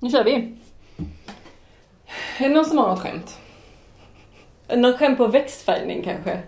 Nu kör vi. Är det någon som har något skämt? Någon skämt på växtfärgning kanske?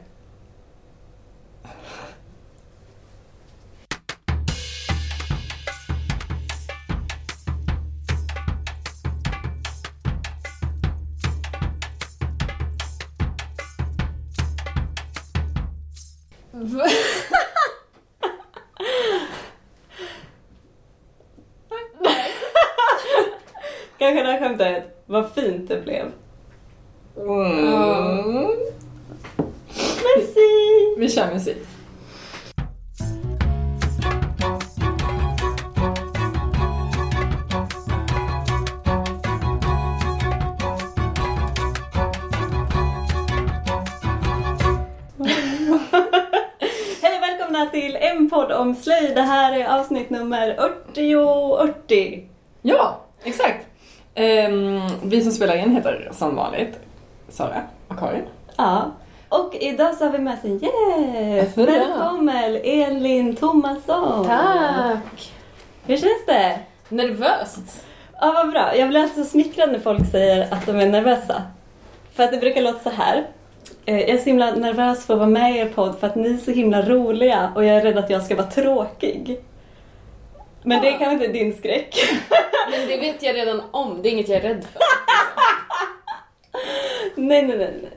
Heter som vanligt Sara och Karin. Ja. Och idag så har vi med oss en gäst. Ja. Välkommen Elin Thomasson. Tack! Hur känns det? Nervöst. Ja, vad bra. Jag blir alltså smickrad när folk säger att de är nervösa. För att det brukar låta så här. Eh, Jag är så himla nervös för att vara med i er podd för att ni är så himla roliga och jag är rädd att jag ska vara tråkig. Men det är kanske inte din skräck. Men det vet jag redan om, det är inget jag är rädd för. nej, nej, nej, nej.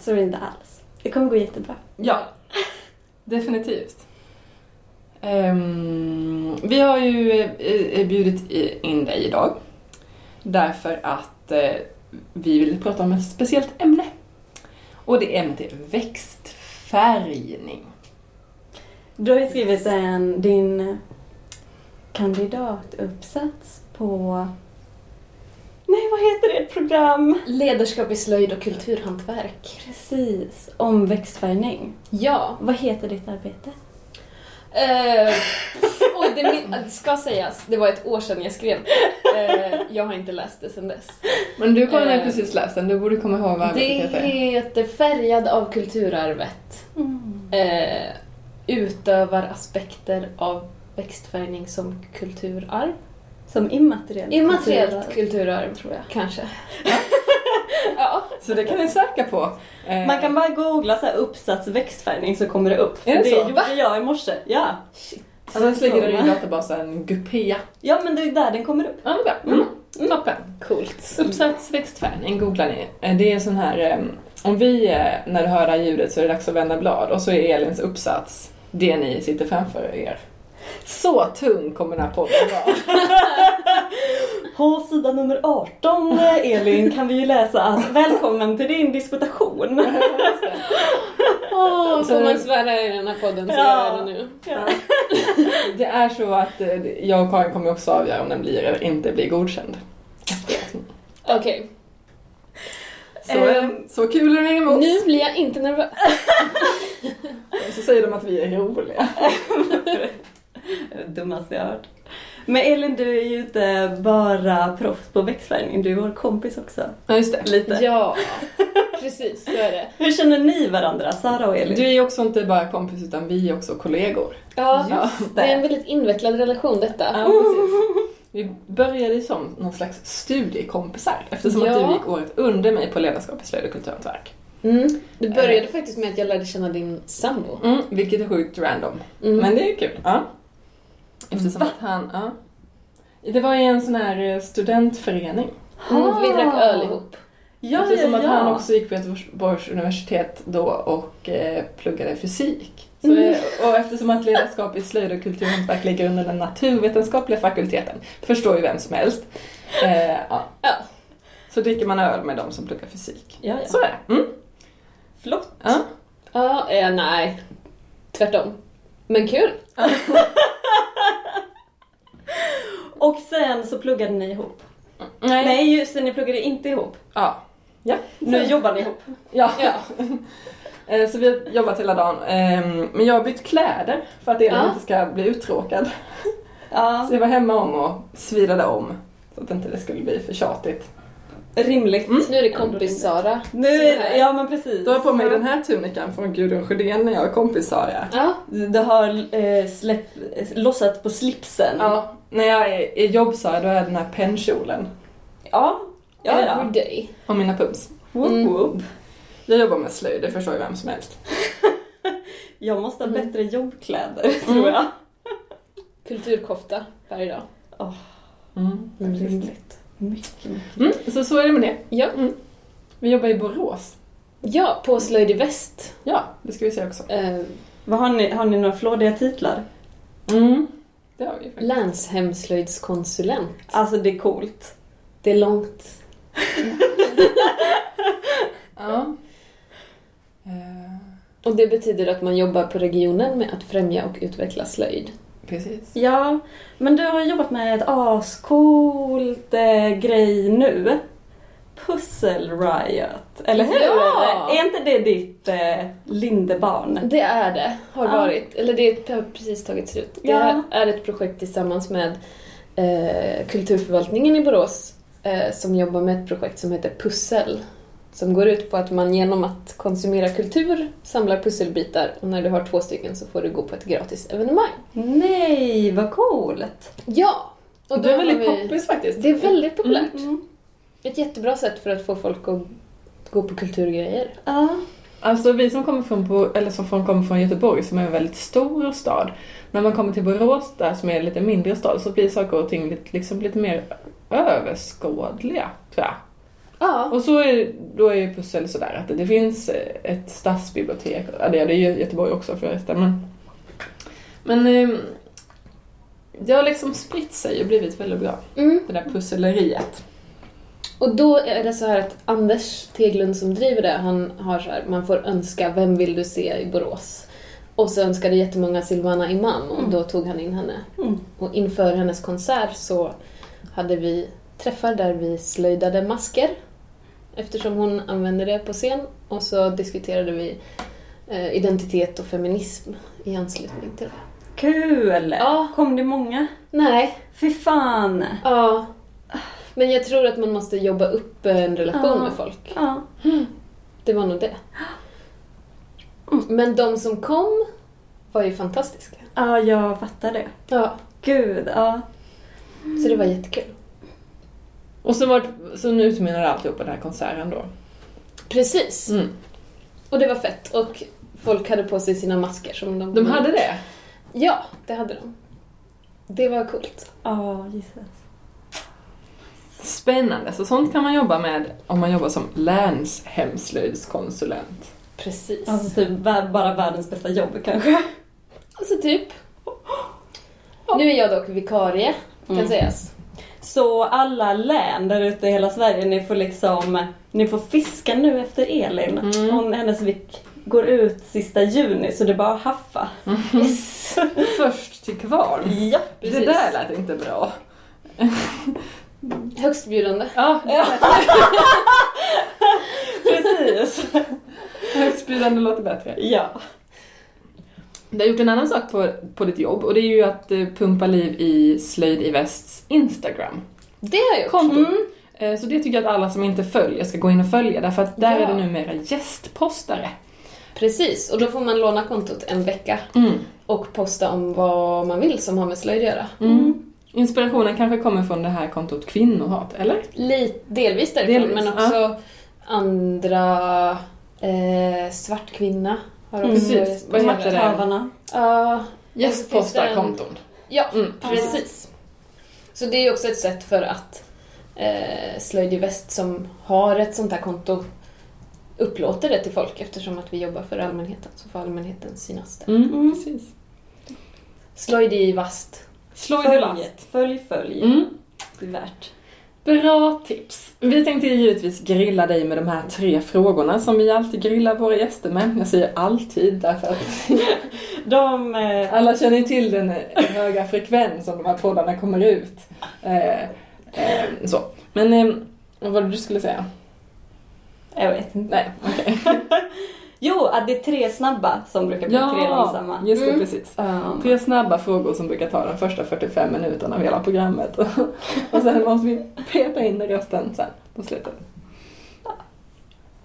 så är det inte alls. Det kommer gå jättebra. Ja, definitivt. Ehm, vi har ju eh, eh, bjudit in dig idag därför att eh, vi vill prata om ett speciellt ämne. Och det ämnet är växtfärgning. Du har ju skrivit en, din kandidatuppsats på... Nej, vad heter det program? Ledarskap i slöjd och kulturhantverk. Precis, om växtfärgning. Ja. Vad heter ditt arbete? Uh, oj, det, min- det ska sägas, det var ett år sedan jag skrev. Eh, jag har inte läst det sedan dess. Men du har ju Eh, precis läst den, du borde komma ihåg vad Det heter. heter Färgad av kulturarvet. Eh, utövar aspekter av växtfärgning som kulturarv. Som immateriellt Immateriellt kulturarv. kulturarv, tror jag. Kanske. ja. Så det kan ni söka på. Eh, Man kan bara googla så här uppsats växtfärgning så kommer det upp. Är det det så? gjorde jag i morse. Ja. Annars ligger den Så. i databasen Gupea. ja, men det är där den kommer upp. Ja, det är bra. Mm. Toppen. Coolt. Uppsats växtfärgning googlar ni. Eh, Det är sån här, eh, om vi, eh, när du hör det här ljudet så är det dags att vända blad och så är Elins uppsats det ni sitter framför er. Så tung kommer den här podden vara. På sida nummer 18, eh, Elin, kan vi ju läsa att välkommen till din disputation. Får man svära i den här podden så Ja. gör jag det nu. Ja. Det är så att eh, jag och Karin kommer också avgöra om den blir eller inte blir godkänd. Okej, Så, Ehm. så kul är det med oss. nu blir jag inte nervös. Så säger de att vi är roliga. Det är det dummaste jag har hört. Men Elin, du är ju inte bara proffs på växtfärgning, du är vår kompis också. Ja, just det. Lite. Ja, precis så är det. Hur känner ni varandra, Sara och Elin? Du är ju också inte bara kompis utan vi är också kollegor. Ja, Just det är en väldigt invecklad relation detta. Ja, precis. Vi började som någon slags studiekompisar eftersom att Ja. du gick året under mig på ledarskap i slöjd och kulturhantverk. Mm. Det började faktiskt med att jag lärde känna din sambo. Mm, vilket är sjukt random. Mm. Men det är kul. Ja. Eftersom att han, ja. Det var i en sån här eh, studentförening. Mm, vi drack öl ihop. Ja, Eftersom ja, att ja. han också gick på Göteborgs universitet då och eh, pluggade fysik. Så, Mm. och eftersom att ledarskap i slöjd och kulturhantverk ligger under den naturvetenskapliga fakulteten, förstår ju vem som helst. Eh, ja. Ja. Så dricker man öl med de som pluggar fysik. Ja, ja. Så är det. Mm. Flott. Ja. Ja, eh, nej. Tvärtom. Men kul. Och sen så pluggade ni ihop. Nej. Nej, just det, ni pluggade inte ihop. Ja. Ja. Nu jobbar ni ihop. Ja. Ja. Eh, Så vi har jobbat hela dagen. Ehm, Men jag har bytt kläder för att Elin Ja. inte ska bli uttråkad. Ja. Så jag var hemma om och svirade om. Så att inte det skulle bli för tjatigt. Rimligt. Nu är det kompis-Sara. Nu är, ja men precis. Då har jag på mig den här tunikan från Gudrun Sjödén när jag är kompis Sara. Ja, Du har eh, släpp, lossat på slipsen. Ja, när jag är i jobb-Sara då är jag den här pennkjolen Ja. Ja, ja. everyday. och mina pumps. Whoop, Mm. whoop. Jag jobbar med slöjd, det förstår ju vem som helst. Jag måste ha Mm. bättre jobbkläder, tror jag. Kulturkofta varje dag. Mm. Rimligt. Mycket, mycket. Mm, så så är det med det. Ja. Vi jobbar i Borås. ja, på Slöjd i Väst. Ja, det ska vi se också. Eh, Vad har ni? Har ni några flådiga titlar? Mm. Det har vi faktiskt. länshemslöjdskonsulent. Alltså det är coolt. Det är långt. Ja. Och det betyder att man jobbar på regionen med att främja och utveckla slöjd. precis. Ja, men du har jobbat med ett ascoolt eh, grej nu. Puzzle Riot, eller hur? Ja! Är inte det ditt eh, lindebarn? Det är det, har Ja. varit. Eller det har precis tagit slut. Ja. Det är ett projekt tillsammans med eh, Kulturförvaltningen i Borås eh, som jobbar med ett projekt som heter Pussel. Som går ut på att man genom att konsumera kultur samlar pusselbitar och när du har två stycken så får du gå på ett gratis evenemang. Nej, vad coolt! Ja! Och då det är väldigt vi- poppis faktiskt. Det är väldigt populärt. Mm. Ett jättebra sätt för att få folk att gå på kulturgrejer. Ja. Alltså vi som kommer från, eller som från, kommer från Göteborg som är en väldigt stor stad. När man kommer till Borås där som är en lite mindre stad så blir saker och ting lite, liksom lite mer överskådliga tror jag. Ja. Och så är, då är ju pussel sådär att det, finns eh, ett stadsbibliotek, ja det är det ju i Göteborg också förresten men men ehm, det har liksom spritt sig och blivit väldigt bra, Mm. det där pusseleriet. Och då är det så här att Anders Teglund som driver det, han har så här, man får önska vem vill du se i Borås? Och så önskade jättemånga Silvana Imam och då tog han in henne. Mm. Och inför hennes konsert så hade vi träffar där vi slöjdade masker eftersom hon använde det på scen och så diskuterade vi eh, identitet och feminism i anslutning till det. Kul! Ja. Kom det många? Nej, Fy fan! ja. Men jag tror att man måste jobba upp en relation Ja. med folk. Ja. Det var nog det. Men de som kom var ju fantastiska. ja, jag fattar det. Ja, Gud, ja. så det var jättekul. Och så, var, så nu utmynnade alltihopa den här konserten då. Precis. Mm. Och det var fett. Och folk hade på sig sina masker som de... De hade det? Ja, det hade de. Det var coolt. Ja, Jesus. Spännande, så sånt kan man jobba med om man jobbar som länshemslöjdskonsulent. Precis. Alltså typ bara världens bästa jobb kanske. Alltså typ. Nu är jag dock vikarie, kan Mm. sägas. Så alla län där ute i hela Sverige, ni får liksom, ni får fiska nu efter Elin. Mm. Hon, hennes vik går ut sista juni så det är bara att haffa. Yes. Först till kvarn. Ja, Det Precis. där lät inte bra. Högstbjudande. Ja, precis. högstbjudande låter bättre. ja. Du har gjort en annan sak på, på ditt jobb och det är ju att eh, pumpa liv i Slöjd i Västs Instagram. Det har jag gjort. Konto. Mm. Eh, Så det tycker jag att alla som inte följer ska gå in och följa därför att där Ja. är det numera gästpostare. Precis, och då får man låna kontot en vecka Mm. och posta om vad man vill som har med slöjd att göra. Mm. Inspirationen kanske kommer från det här kontot Kvinnohat, eller? Lite, delvis därifrån, Delvis, men också andra... Eh, svart kvinna har också Precis. gäst- Vad heter det? Makthavarna. Ja, Gästpostarkonton. ja Mm. precis. Så det är ju också ett sätt för att eh, Slöjd i Väst som har ett sånt här konto upplåter det till folk eftersom att vi jobbar för allmänheten så får allmänheten synas där. Mm, Mm. precis. Slöjd i Vast. Slå i Följ, vast. följ, följ. Mm. Det är värt. Bra tips! Vi tänkte givetvis grilla dig med de här tre frågorna som vi alltid grillar våra gäster med. Jag säger alltid därför att De... Eh, alla känner ju till den eh, höga frekvens som de här poddarna kommer ut. Eh, så. Men vad var det du skulle säga? jag vet inte. Nej, okej. Jo, att det är tre snabba som brukar bli tre långsamma. just det Mm. precis. Um, Tre snabba frågor som brukar ta de första 45 minuterna av hela programmet. och sen måste vi peta in rösten sen på slutet.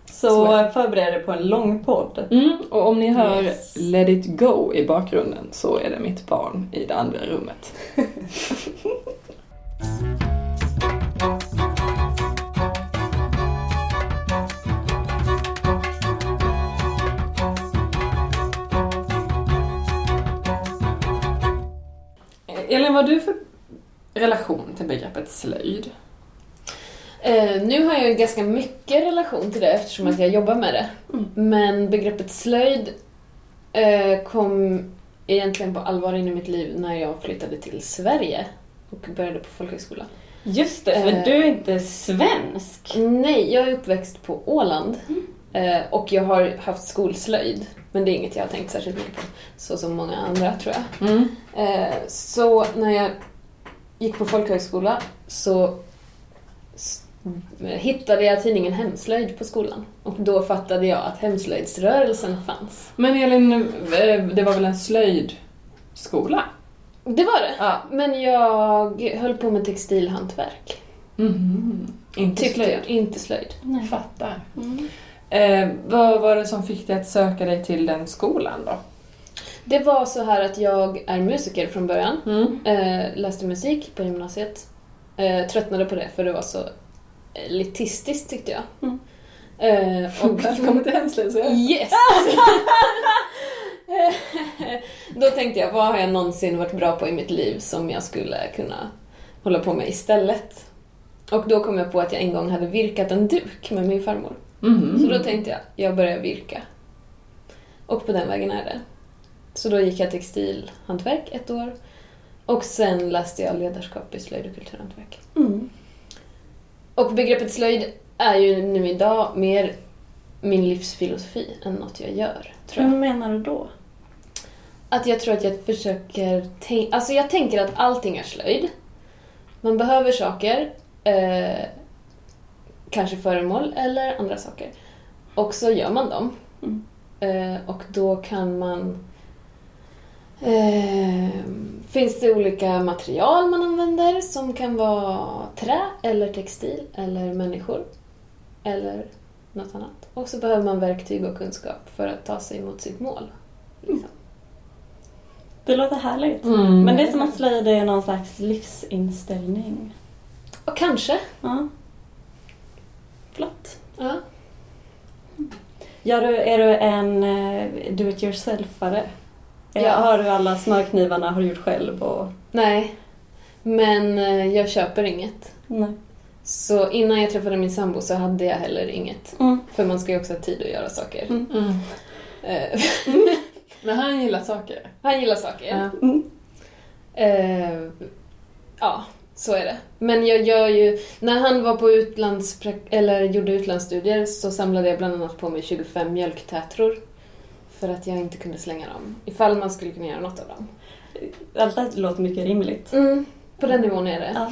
så Så förbered dig på en lång podd. Mm, och om ni hör Yes. Let it go i bakgrunden så är det mitt barn i det andra rummet. Elin, vad har du för relation till begreppet slöjd? Eh, nu har jag ju ganska mycket relation till det eftersom att jag jobbar med det. Mm. Men begreppet slöjd eh, kom egentligen på allvar in i mitt liv när jag flyttade till Sverige och började på folkhögskola. Just det, för Eh. du är inte svensk. Nej, jag är uppväxt på Åland eh, och jag har haft skolslöjd. Men det är inget jag har tänkt särskilt mycket på, så som många andra tror jag. Mm. Eh, så när jag gick på folkhögskola så s- hittade jag tidningen Hemslöjd på skolan. Och då fattade jag att hemslöjdsrörelsen fanns. Men Elin, eh, det var väl en slöjdskola? Det var det. Ja. Men jag höll på med textilhantverk. Mhm. Inte Tyckte slöjd? jag. Inte slöjd. Nej. Fattar. Mm. Eh, vad var det som fick dig att söka dig till den skolan då? Det var så här att jag är musiker från början. Mm. Eh, läste musik på gymnasiet. Eh, tröttnade på det för det var så elitistiskt tyckte jag. Mm. Eh, och Välkommen till Hemslöjd så jag. Yes! Då tänkte jag, vad har jag någonsin varit bra på i mitt liv som jag skulle kunna hålla på med istället? Och då kom jag på att jag en gång hade virkat en duk med min farmor. Mhm. Så då tänkte jag, jag börjar virka. Och på den vägen är det. Så då gick jag textilhantverk ett år. Och sen läste jag ledarskap i slöjd och kulturhantverk. Mm. Och begreppet slöjd är ju nu idag mer min livsfilosofi än något jag gör, tror jag. Hur menar du då? Att jag tror att jag försöker tänka... Alltså jag tänker att allting är slöjd. Man behöver saker, eh, kanske föremål eller andra saker. Och så gör man dem. Mm. Eh, och då kan man... Eh, finns det olika material man använder som kan vara trä eller textil eller människor. Eller något annat. Och så behöver man verktyg och kunskap för att ta sig mot sitt mål. Liksom. Det låter härligt. Mm. Men det är som att slöjd är någon slags livsinställning. Och kanske. Ja. Flott. Ja. Ja, du, är du en uh, do it yourselfare? Ja. Ja. Har du alla smörknivarna har du gjort själv och... Nej. Men eh, jag köper inget. Nej. Så innan jag träffade min sambo så hade jag heller inget. Mm. För man ska ju också ha tid att göra saker. Mm. Mm. Eh, Men han gillar saker. Han gillar saker. Ja. Mm. Eh, ja, så är det. Men jag gör ju... När han var på utlands... eller gjorde utlandsstudier så samlade jag bland annat på mig 25 mjölktätror. För att jag inte kunde slänga dem. Ifall man skulle kunna göra något av dem. Allt det låter mycket rimligt. Mm, på den nivån är det. Ja.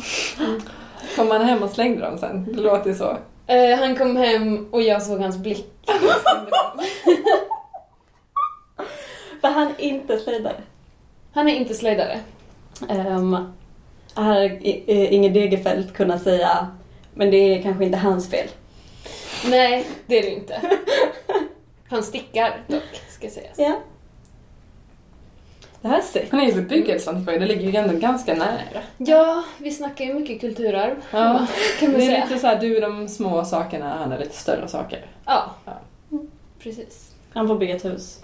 Kom han hem och slängde dem sen? Det låter ju så. Eh, han kom hem och jag såg hans blick. För han är inte slöjdare. Han är inte slöjdare. Um, här är Inger Degerfeldt kunna säga men det är kanske inte hans fel. Nej, det är det inte. Han stickar dock, ska sägas. Ja. Det här ser Han är ju bebyggelseantikvarie, det ligger ju ändå ganska nära. Ja, vi snackar ju mycket kulturarv. Ja. Kan man Det är säga. lite såhär, du är de små sakerna, han är lite större saker. Ja. Ja. Precis. Han får bygga ett hus.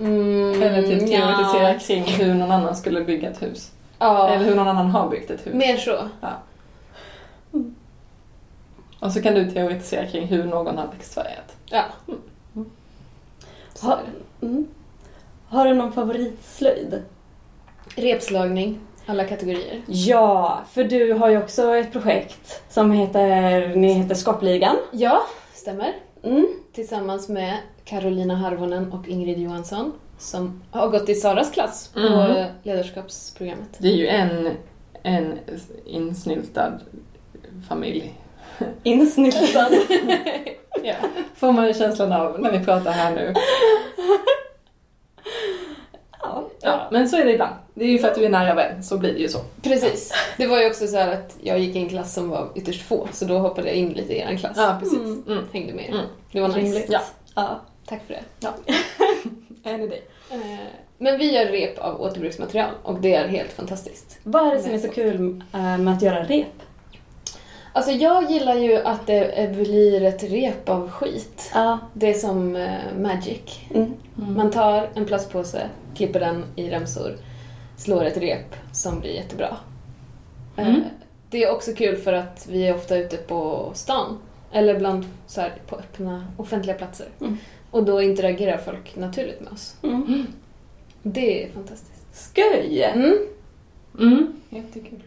Mm, Eller typ ja. teoretisera kring hur någon annan skulle bygga ett hus. Ja, Eller hur någon annan har byggt ett hus. mer så. Och så kan du teoretisera kring hur någon har växtfärgat. Ja. Ha, mm. Har du någon favoritslöjd? Repslagning, alla kategorier. Ja, för du har ju också ett projekt som heter, ni heter Skapligan. Ja, stämmer. Mm. Tillsammans med Carolina Harvonen och Ingrid Johansson som har gått i Saras klass på Mm. ledarskapsprogrammet. Det är ju en, en insnyltad familj. Insnyltad. Ja. Får man ju känslan av när vi pratar här nu. Ja. Ja, men så är det ibland. Det är ju för att du är nära vän, så blir det ju så. Precis. Det var ju också så här att jag gick i en klass som var ytterst få, så då hoppade jag in lite i er klass. Ja, precis. Mm. Mm. Hängde med. Mm. Det var nice. Rimligt. Ja. ja. Tack för det. En idé. Eh, Men vi gör rep av återbruksmaterial och det är helt fantastiskt. Vad är det som är så kul eh, med att göra rep? Alltså jag gillar ju att det blir ett rep av skit. Ja. Det är som eh, Magic. Mm. Man tar en plastpåse, klipper den i remsor, slår ett rep som blir jättebra. Eh, Mm. Det är också kul för att vi är ofta ute på stan, eller bland så här, på öppna offentliga platser. Och då interagerar folk naturligt med oss. Mm. Det är fantastiskt. Skoj! Mm. Mm. Jättekul.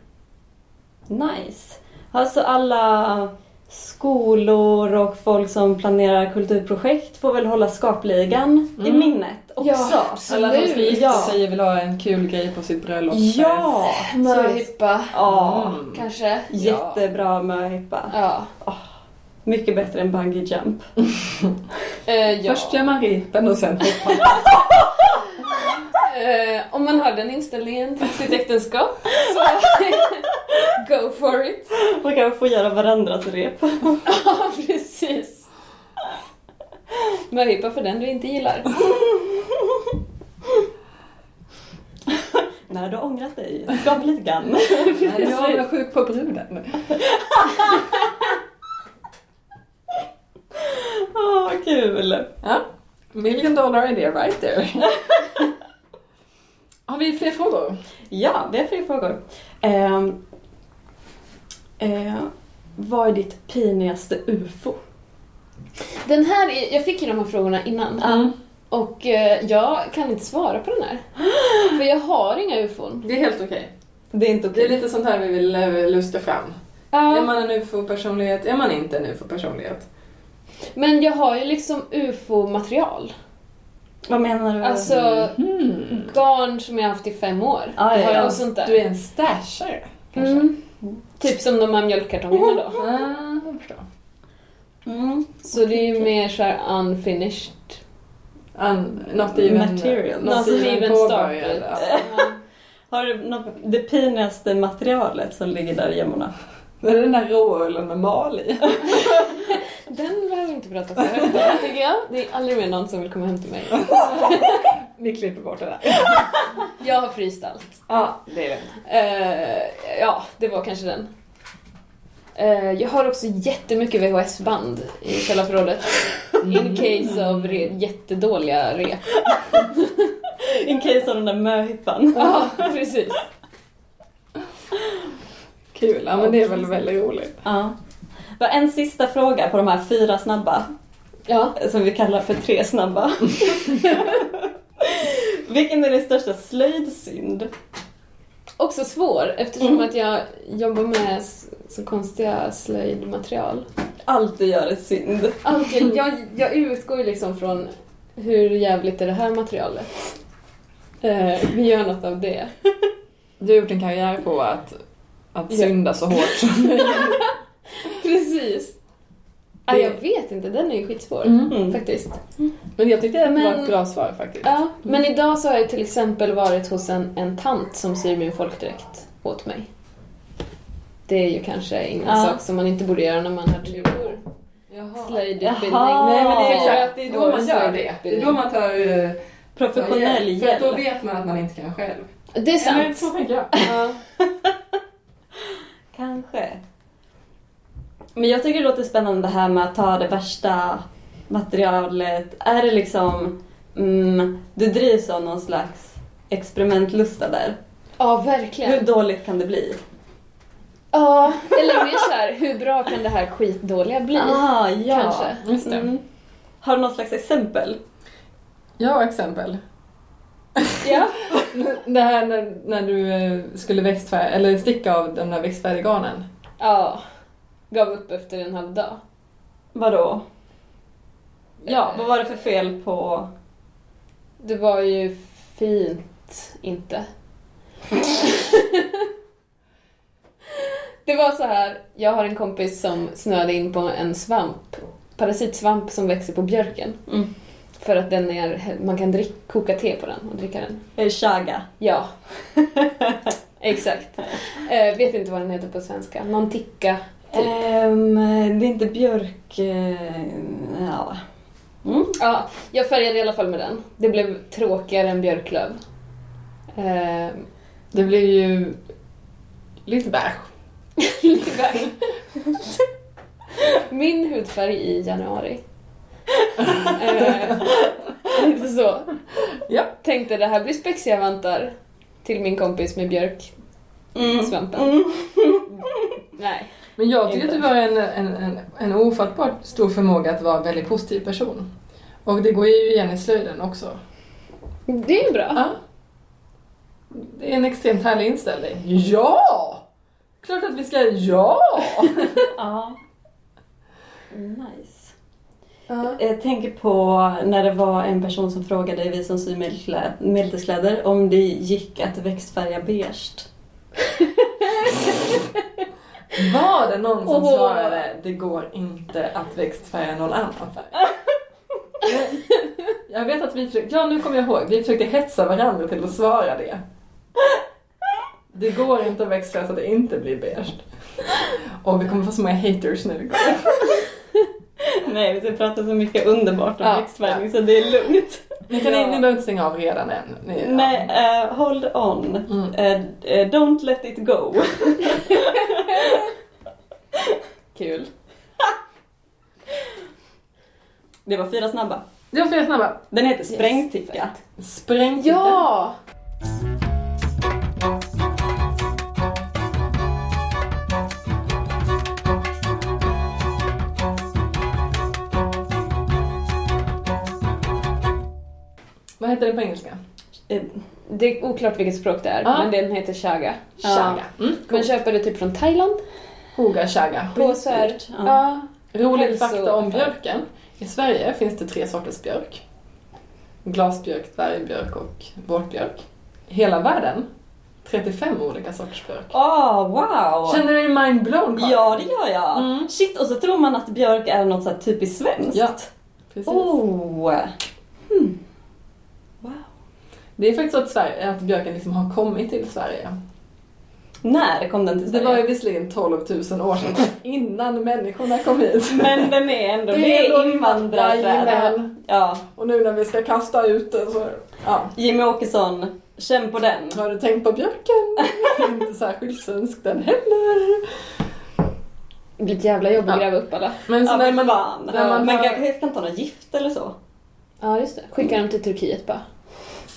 Nice. Alltså alla skolor och folk som planerar kulturprojekt får väl hålla skapligan i Mm. minnet också. Ja, Alla som ska gifta Ja. sig vill ha en kul grej på sitt bröllop. Ja! Möhippa, Ja. Mm. kanske. Jättebra möhippa. Ja. Mycket bättre än bungee jump. Eh, ja. Först gör man repen och sen hoppar man. Eh, om man har den inställningen till sitt äktenskap, så go for it. Man kan få göra varandras rep. Ja, precis. Möhippa för den du inte gillar. När du har ångrat dig, skapligan. Nej, jag är sjuk på bruden. Åh, kul! Ja. Million dollar idea right there. Har vi fler frågor? Ja, vi har fler frågor. Eh, eh, vad är ditt pinigaste ufo? Den här är, jag fick ju de här frågorna innan Mm. och eh, jag kan inte svara på den här. För jag har inga ufon. Det är helt okej. Det är inte Det är lite sånt här vi vill eh, luska fram. Är Ja, man en ufo-personlighet? Är man inte en ufo-personlighet? Men jag har ju liksom ufo-material. Vad menar du? Alltså Mm. garn som jag har haft i fem år. Ah, ja, har jag ja. sånt där. Du är en stashare, kanske? Mm. Typ som de här mjölkkartongerna då. Ah, jag förstår. Mm. Så det är ju mer såhär unfinished. Un, not even... Material. Not, Not even, started. Har du något, det pinigaste materialet som ligger där i gömmorna? Det är den där råullen med mal i. Den behöver vi inte prata så högt om, tycker jag. Det är aldrig mer någon som vill komma hem till mig. Vi klipper bort det där. Jag har fryst allt. Ja, det är det. Eh, ja, det var kanske den. Eh, jag har också jättemycket VHS-band i källarförrådet. In case of re- jättedåliga rep. In case av den där möhippan. Ja, precis. Kul, ja men det är väl väldigt roligt. Ja. En sista fråga på de här fyra snabba, Ja. som vi kallar för tre snabba. Vilken är din största slöjdsynd? Också svår eftersom Mm. att jag jobbar med så konstiga slöjdmaterial. Allt du gör är synd. Allt, jag, jag, jag utgår ju liksom från hur jävligt är det här materialet? Eh, vi gör något av det. Du har gjort en karriär på att, att Ja. synda så hårt som möjligt. Precis. Ah, Det- jag vet inte, den är ju skitsvår. Mm. Faktiskt. Men jag tyckte det var Men- ett bra svar faktiskt. Ja, men idag så har jag till exempel varit hos en, en tant som syr min folkdräkt åt mig. Det är ju kanske ingen Ja. sak som man inte borde göra när man har tre år Jaha. slöjdutbildning. Nej men det är exakt, det är då man gör det. Det är då man tar eh, Professionell För att då hjälp. vet man att man inte kan själv. Det är Eller sant. så tänker jag. Ja. Kanske. Men jag tycker det låter spännande det här med att ta det värsta materialet. Är det liksom... Mm, du drivs av någon slags experimentlusta där. ja, Hur verkligen. dåligt kan det bli? Ja, eller mer såhär, hur bra kan det här skitdåliga bli? Ah, ja. Kanske. Just det. Mm. Har du något slags exempel? Jag har exempel. Ja. Det här när, när du eh, skulle växtfärga, eller sticka av de där växtfärggarnen. Ja. Gav upp efter en halv dag. Vadå? Ja, vad var det för fel på... Det var ju fint, inte. det var så här, jag har en kompis som snöade in på en svamp parasitsvamp som växer på björken. Mm. För att den är, man kan drick, koka te på den och dricka den. Är det chaga? Ja. Exakt. Eh, vet inte vad den heter på svenska. Någon ticka. Typ. Ehm, det är inte björk... eh, ja. Mm. Ja, jag färgade i alla fall med den. Det blev tråkigare än björklöv. Eh, Det blir ju lite beige. lite väl. Min hudfärg i januari. Eh, lite så. Ja. Tänkte det här blir spexiga vantar till min kompis med björksvampen. Mm. Nej. Men jag tycker att du har en, en, en, en ofattbart stor förmåga att vara en väldigt positiv person. Och det går ju igen i slöjden också. Det är bra. Ja. Det är en extremt härlig inställning. Ja! Klart att vi ska, ja! Ja. Nice. Ja. Jag tänker på när det var en person som frågade vi som syr medeltidskläder om det gick att växtfärga beige. Var det någon som Åh. svarade det går inte att växtfärga någon annan färg? Jag vet att vi försökte, ja nu kommer jag ihåg, vi försökte hetsa varandra till att svara det. Det går inte att växtfärga så att det inte blir beige. Och vi kommer få så många haters nu. Nej, vi pratar så mycket underbart om Ja, växtfärgning så det är lugnt. Ni, kan, Ja. ni, behöver inte stänga av redan än. Ni, ja. Nej, eh, hold on. Mm. Eh, eh, don't let it go. Kul. Det var fyra snabba. Det var fyra snabba. Den heter sprängticka. Spräng Ja! Vad heter det på engelska? Eh, Det är oklart vilket språk det är, Ja. men den heter chaga. Chaga. Mm. Man köper det typ från Thailand. Hoga chaga. På så här, Skitdyrt, ja. ja. Rolig fakta om björken. I Sverige finns det tre sorters björk. Glasbjörk, dvärgbjörk och vårtbjörk. Hela världen 35 olika sorters björk. Åh, wow! Känner du dig mindblown? Ja, det gör jag. Mm. Shit, och så tror man att björk är något så typiskt svenskt. Ja, precis. Oh. Hmm. Det är faktiskt så att, Sverige, att björken liksom har kommit till Sverige. När kom den till Det Sverige? var ju visserligen 12 000 år sedan innan människorna kom hit. Men den är ändå, Det det är är ändå invandrarträd. Jajamän. Ja. Och nu när vi ska kasta ut det så... Ja. Jimmy Åkesson, känn på den. Har du tänkt på björken? Inte särskilt svensk den heller. Det blir ett jävla jobb att Ja. gräva upp alla. Men så Ja, när man, fan. när man Men har- kanske kan ta något gift eller så. Ja, just det. Skicka dem till Turkiet bara.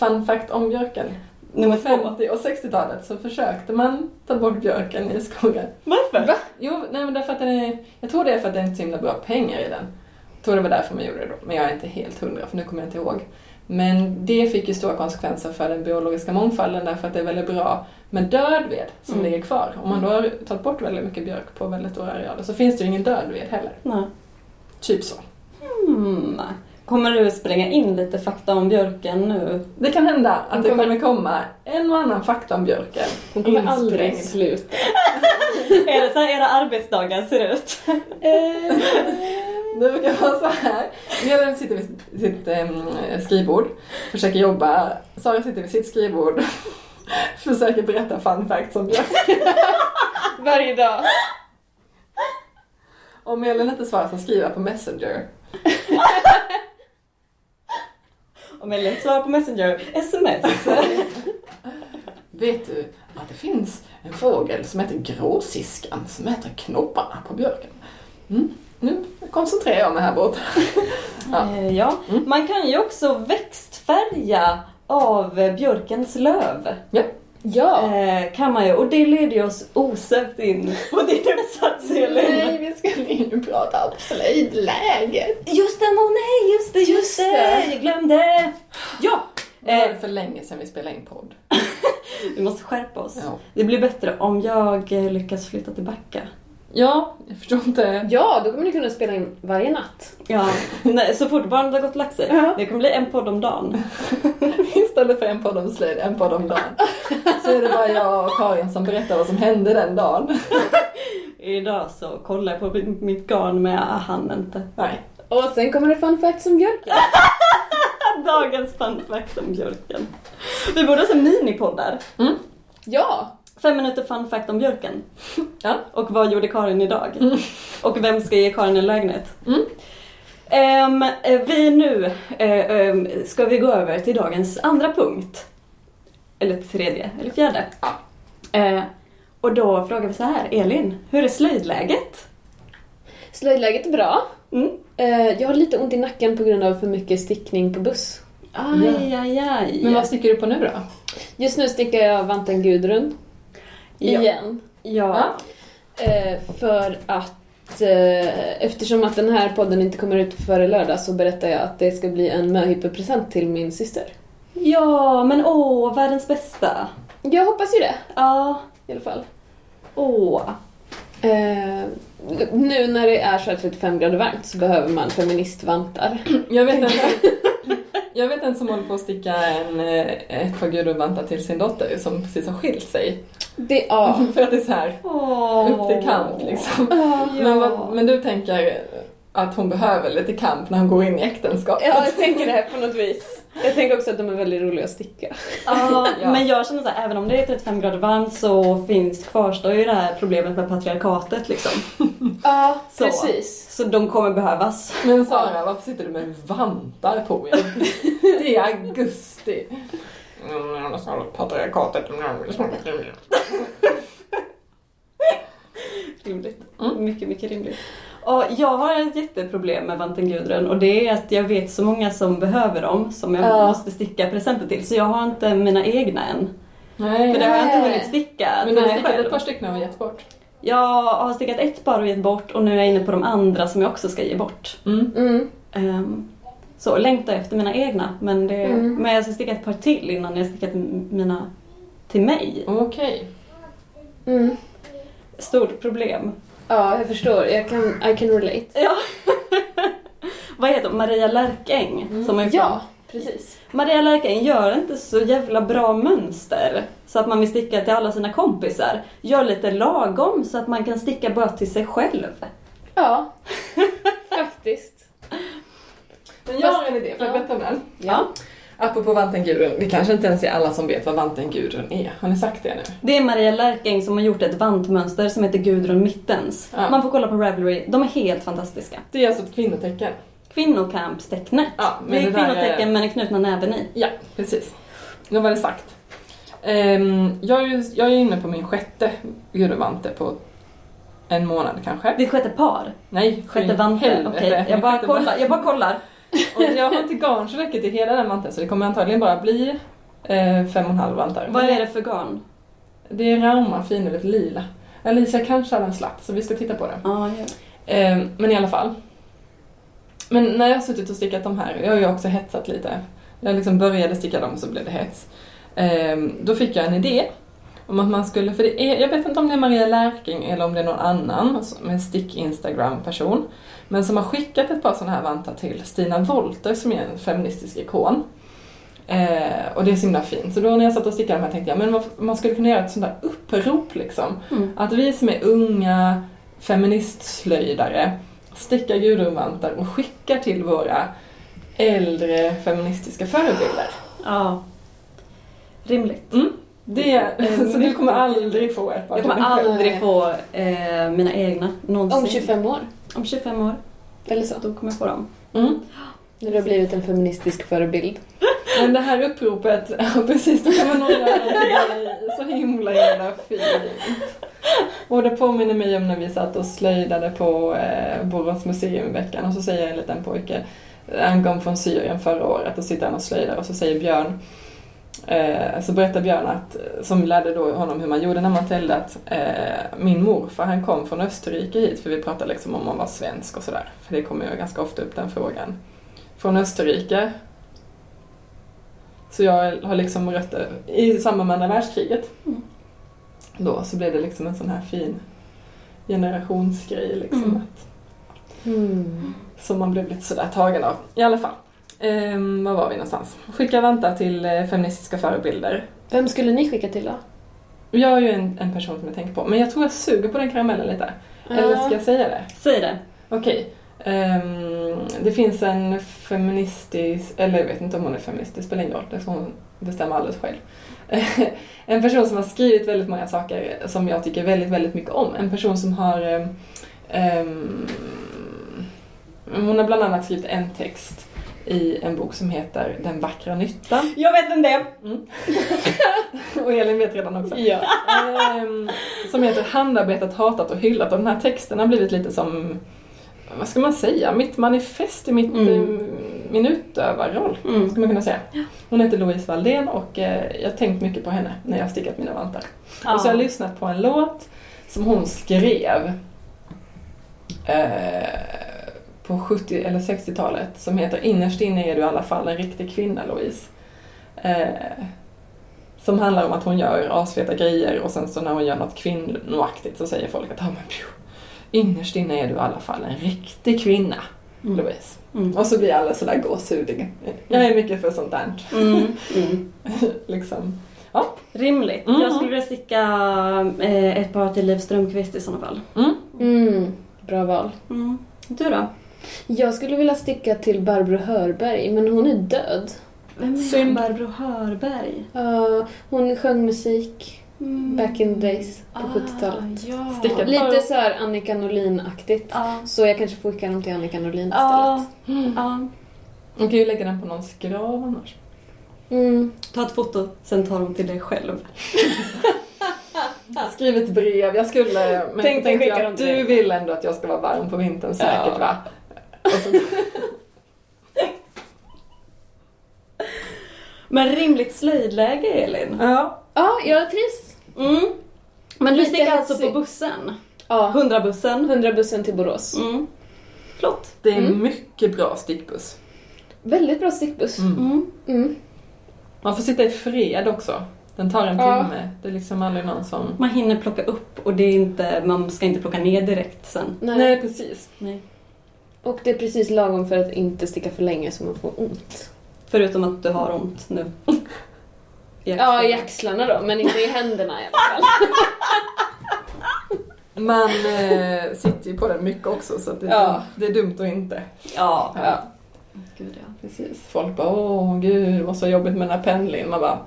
Fun fact om björken. Nummer På två. 50 och 60-talet så försökte man ta bort björken i skogen. Varför? Va? Jo, nej men därför att den är, jag tror det är för att det är inte så himla bra pengar i den. Jag tror det var därför man gjorde det då, men jag är inte helt hundra för nu kommer jag inte ihåg. Men det fick ju stora konsekvenser för den biologiska mångfalden därför att det är väldigt bra med död ved som Mm. ligger kvar. Om man då har tagit bort väldigt mycket björk på väldigt stora arealer så finns det ju ingen död ved heller. Nej. Typ så. Hmm. Kommer du spränga in lite fakta om björken nu? Det kan hända att Den det kommer- kommer komma en och annan fakta om björken. Hon kommer aldrig sluta. är det så här era arbetsdagar ser ut? Det brukar vara så här. Mjöllen sitter vid sitt, skrivbord, försöker jobba. Sara sitter vid sitt skrivbord, försöker berätta fun facts om björk. Varje dag. Om Mjöllen inte svarar så skriver jag på Messenger. Om jag lätt svarar på Messenger, sms. Vet du att det finns en fågel som heter gråsiskan som äter knopparna på björken? Mm. Nu koncentrerar jag mig här borta. Ja. Eh, ja. Mm. Man kan ju också växtfärga av björkens löv. Ja. Eh, kan man ju. Och det leder ju oss osökt in på din uppsats Elin. Nej, vi ska nu prata om slöjdläget. Just det, åh nej, just det, just, Just det. det. Jag glömde. Ja, Det var eh, för länge sedan vi spelade in podd. vi måste skärpa oss. Ja. Det blir bättre om jag lyckas flytta tillbaka. Ja, jag förstår inte. Ja, då kommer ni kunna spela in varje natt. Ja, nej, så fort barnet har gått och lagt sig. Ja. Det kommer bli en podd om dagen. Istället för en podd om slöjd, en podd om dagen. Så är det bara jag och Karin som berättar vad som hände den dagen. Idag så kollar jag på mitt garn men jag hann inte. Nej, Och sen kommer det fun facts om björken. Dagens fun fact om björken. Vi borde ha så minipoddar. Ja! Fem minuter fun fact om björken. Ja. Och vad gjorde Karin idag? Och vem ska ge Karin en lägenhet? Mm. Eh, vi nu ehm, ska vi gå över till dagens andra punkt. Eller tredje, eller fjärde. Eh, och då frågar vi så här, Elin, hur är slöjdläget? Slöjdläget är bra. Mm. Eh, Jag har lite ont i nacken på grund av för mycket stickning på buss. Aj, aj, aj. Men vad sticker du på nu då? Just nu stickar jag vanten Gudrun. Ja. Igen. Ja. Eh, för att eh, eftersom att den här podden inte kommer ut före lördag så berättar jag att det ska bli en möhippepresent till min syster. Ja, men åh, världens bästa. Jag hoppas ju det Ja, i alla fall. åh. Eh, nu när det är så här 35 grader varmt så behöver man feministvantar. Jag vet en, jag vet en som håller på att sticka en, eh, ett par gudrunvantar till sin dotter som precis har skilt sig. Det, ja. För att det är så här Åh. upp till kamp liksom. Ja. Men, vad, men du tänker att hon behöver lite kamp när hon går in i äktenskapet? ja, jag tänker det här på något vis. Jag tänker också att de är väldigt roliga att sticka. Ja, Ja. men jag känner så här, även om det är 35 grader varmt så finns, kvarstår ju det här problemet med patriarkatet liksom. Ja, Så. precis. Så de kommer behövas. Men Sara, varför sitter du med vantar på dig? Det är augusti. Patriarkatet. Rimligt. Mm. Mycket, mycket rimligt. Och jag har ett jätteproblem med vanten Gudrun och det är att jag vet så många som behöver dem som jag Ja. måste sticka presenter till. Så jag har inte mina egna än. Nej. För det har jag inte hunnit sticka Men du har stickat ett par stycken och gett bort. Jag har stickat ett par och gett bort och nu är jag inne på de andra som jag också ska ge bort. Mm. Mm. Um, så längtar efter mina egna men, det, Mm. men jag ska sticka ett par till innan jag stickat mina till mig. Okej. Mm. Stort problem. Ja, jag förstår. Jag kan, I can relate. Ja. Vad heter hon? Maria Lärkäng som är från Ja, precis. Maria Lärkäng gör inte så jävla bra mönster så att man vill sticka till alla sina kompisar. Gör lite lagom så att man kan sticka bara till sig själv. Ja, faktiskt. Men jag har en idé, får jag Ja. berätta om den? Ja. Apropå vanten Gudrun, det kanske inte ens är alla som vet vad vanten Gudrun är. Har ni sagt det nu? Det är Maria Lärkäng som har gjort ett vantmönster som heter Gudrun Mittens. Ja. Man får kolla på Ravelry, de är helt fantastiska. Det är alltså ett kvinnotecken. Kvinnokampstecknet. Ja, det är men det kvinnotecken är- med den knutna näven i. Ja, precis. Nu var det sagt. Ehm, jag, är ju, jag är inne på min sjätte Gudrunvante på en månad kanske. Ditt sjätte par? Nej, Sjätte vante? Okej, helvete. jag, bara Sjätte kollar, jag bara kollar. Och jag har inte garn så räcker till hela den vanten så det kommer antagligen bara bli eh, fem och en halv vantar. Vad är det för garn? Det är Rauma finuligt lila. Alicia kanske har en slatt så vi ska titta på det. Ja, ja. Eh, men i alla fall. Men när jag har suttit och stickat de här, jag har ju också hetsat lite. Jag liksom började sticka dem så blev det hets. Eh, då fick jag en idé om att man skulle, för det är, jag vet inte om det är Maria Lärking eller om det är någon annan med stick-instagram-person. Men som har skickat ett par sådana här vantar till Stina Wolter som är en feministisk ikon. Eh, och det är så himla fint. Så då när jag satt och stickade de här tänkte jag men man, man skulle kunna göra ett sånt där upprop liksom. Mm. Att vi som är unga feministslöjdare stickar Gudrunvantar och skickar till våra äldre feministiska förebilder. ja. Rimligt. Mm. Det, Eh, så du kommer aldrig få ett par Jag kommer aldrig få eh, mina egna någonsin. Om 25 år. Om 25 år, Eller så. då kommer jag få dem. Mm. När du har blivit en feministisk förebild. Men det här uppropet, ja precis, då man nog göra det så himla jävla fint. Och det påminner mig om när vi satt och slöjdade på eh, Borås museum i veckan och så säger en liten pojke, han kom från Syrien förra året och sitter han och slöjdar och så säger Björn så berättar Björn att, som lärde då honom hur man gjorde när man täljde att eh, min morfar han kom från Österrike hit för vi pratade liksom om man var svensk och sådär. För det kommer ju ganska ofta upp den frågan. Från Österrike. Så jag har liksom rötter i samband med andra världskriget. Mm. Då så blev det liksom en sån här fin generationsgrej liksom. Mm. Att, Mm. som man blev lite sådär tagen av. I alla fall. Ehm, var var vi någonstans? Skicka vantar till eh, feministiska förebilder. Vem skulle ni skicka till då? Jag är ju en, en person som jag tänker på, men jag tror jag suger på den karamellen lite. Eller ska jag säga det? Säg det. Okej. Ehm, det finns en feministisk, eller jag vet inte om hon är feminist, det spelar ingen roll, det får hon bestämma alldeles själv. en person som har skrivit väldigt många saker som jag tycker väldigt, väldigt mycket om. En person som har ehm, hon har bland annat skrivit en text i en bok som heter Den vackra nyttan. Jag vet vem det är! Mm. och Elin vet redan också. Ja. Ehm, som heter Handarbetat, hatat och hyllat och den här texten har blivit lite som, vad ska man säga, mitt manifest i mitt, Mm. eh, min utövarroll, Mm. skulle man kunna säga. Hon heter Louise Valdén och eh, jag har tänkt mycket på henne när jag har stickat mina vantar. Och så har jag lyssnat på en låt som hon skrev eh, på 70 eller 60-talet som heter Innerst inne är du i alla fall en riktig kvinna Louise. Eh, som handlar om att hon gör asfeta grejer och sen så när hon gör något kvinnoaktigt så säger folk att ah, men, pju, innerst inne är du i alla fall en riktig kvinna Mm. Louise. Mm. Och så blir alla sådär gåshudiga. Jag är mycket för sånt där. Mm. Mm. liksom. Rimligt. Mm. Jag skulle vilja sticka eh, ett par till Liv Strömquist i sådana fall. Mm. Mm, bra val. Mm. Du då? Jag skulle vilja sticka till Barbro Hörberg, men hon är död. Vem är Synd. Barbro Hörberg? Uh, hon sjöng musik Mm. back in the days på 70-talet. Ah, ja. Stickat. Lite så här Annika Norlin-aktigt. Ja. Så jag kanske får skicka dem till Annika Norlin Ja. istället. ja. Man kan ju lägga den på någons grav annars. Mm. Ta ett foto, sen ta dem till dig själv. Skriv ett brev. Jag skulle, men tänkte skicka jag du vill ändå att jag ska vara varm på vintern säkert Ja. va? Men rimligt slöjdläge, Elin. ja. Ja, jag trivs. Mm. Men du sticker alltså på bussen? Ja, 100-bussen? 100 bussen till Borås. Mm. Flott. Det är en Mm. mycket bra stickbuss. Väldigt bra stickbuss. Mm. Mm. Mm. Man får sitta i fred också. Den tar en Ja. timme. Det är liksom aldrig någon som... Man hinner plocka upp och det är inte, man ska inte plocka ner direkt sen. Nej. Nej, precis. Nej. Och det är precis lagom för att inte sticka för länge så man får ont. Förutom att du har ont nu. I Ja, i axlarna då, men inte i händerna i alla fall. Man eh, sitter ju på den mycket också så att det, är Ja. dumt, det är dumt att inte. Ja. Ja. Gud ja. Precis. Folk bara åh gud det var så jobbigt med den här pendlingen. Man bara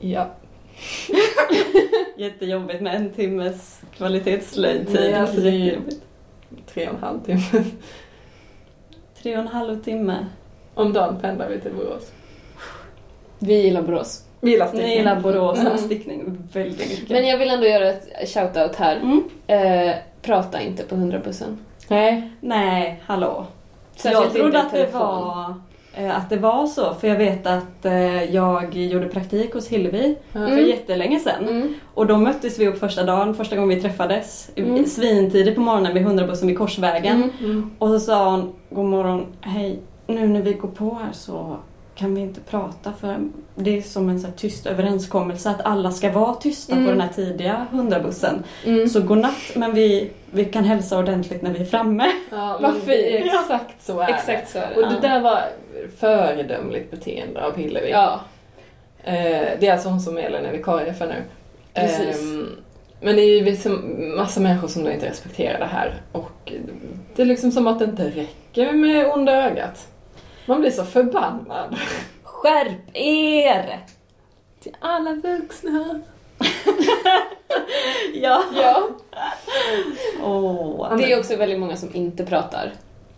ja. Jättejobbigt med en timmes kvalitetsslöjdtid. Ja, Alltså. Tre och en halv timme. Tre och en halv timme. Om dagen pendlar vi till Borås. Vi gillar Borås. Vi gillar stickning. Ni gillar Borås Mm. stickning väldigt mycket. Men jag vill ändå göra ett shout-out här. Mm. Eh, prata inte på 100-bussen. Nej. Nej, hallå. Särskilt jag trodde att det, telefon. var, att det var så, för jag vet att eh, jag gjorde praktik hos Hillevi för Mm. jättelänge sedan. Mm. Och då möttes vi upp första dagen, första gången vi träffades. Mm. Svintidigt på morgonen vid 100-bussen vid Korsvägen. Mm. Mm. Och så sa hon, god morgon, hej, nu när vi går på här så kan vi inte prata för det är som en så här tyst överenskommelse att alla ska vara tysta Mm. på den här tidiga 100-bussen. Mm. Så godnatt, men vi, vi kan hälsa ordentligt när vi är framme. Ja, Vad det fint. Exakt så är Exakt så är det. det. Och det där var föredömligt beteende av Hillevi. Ja. Eh, det är alltså hon som Elin är vikarie för nu. Precis. Ehm, men det är ju massa människor som då inte respekterar det här. Och det är liksom som att det inte räcker med onda ögat. Man blir så förbannad. Skärp er! Till alla vuxna. Ja. ja. Åh. Det är också väldigt många som inte pratar.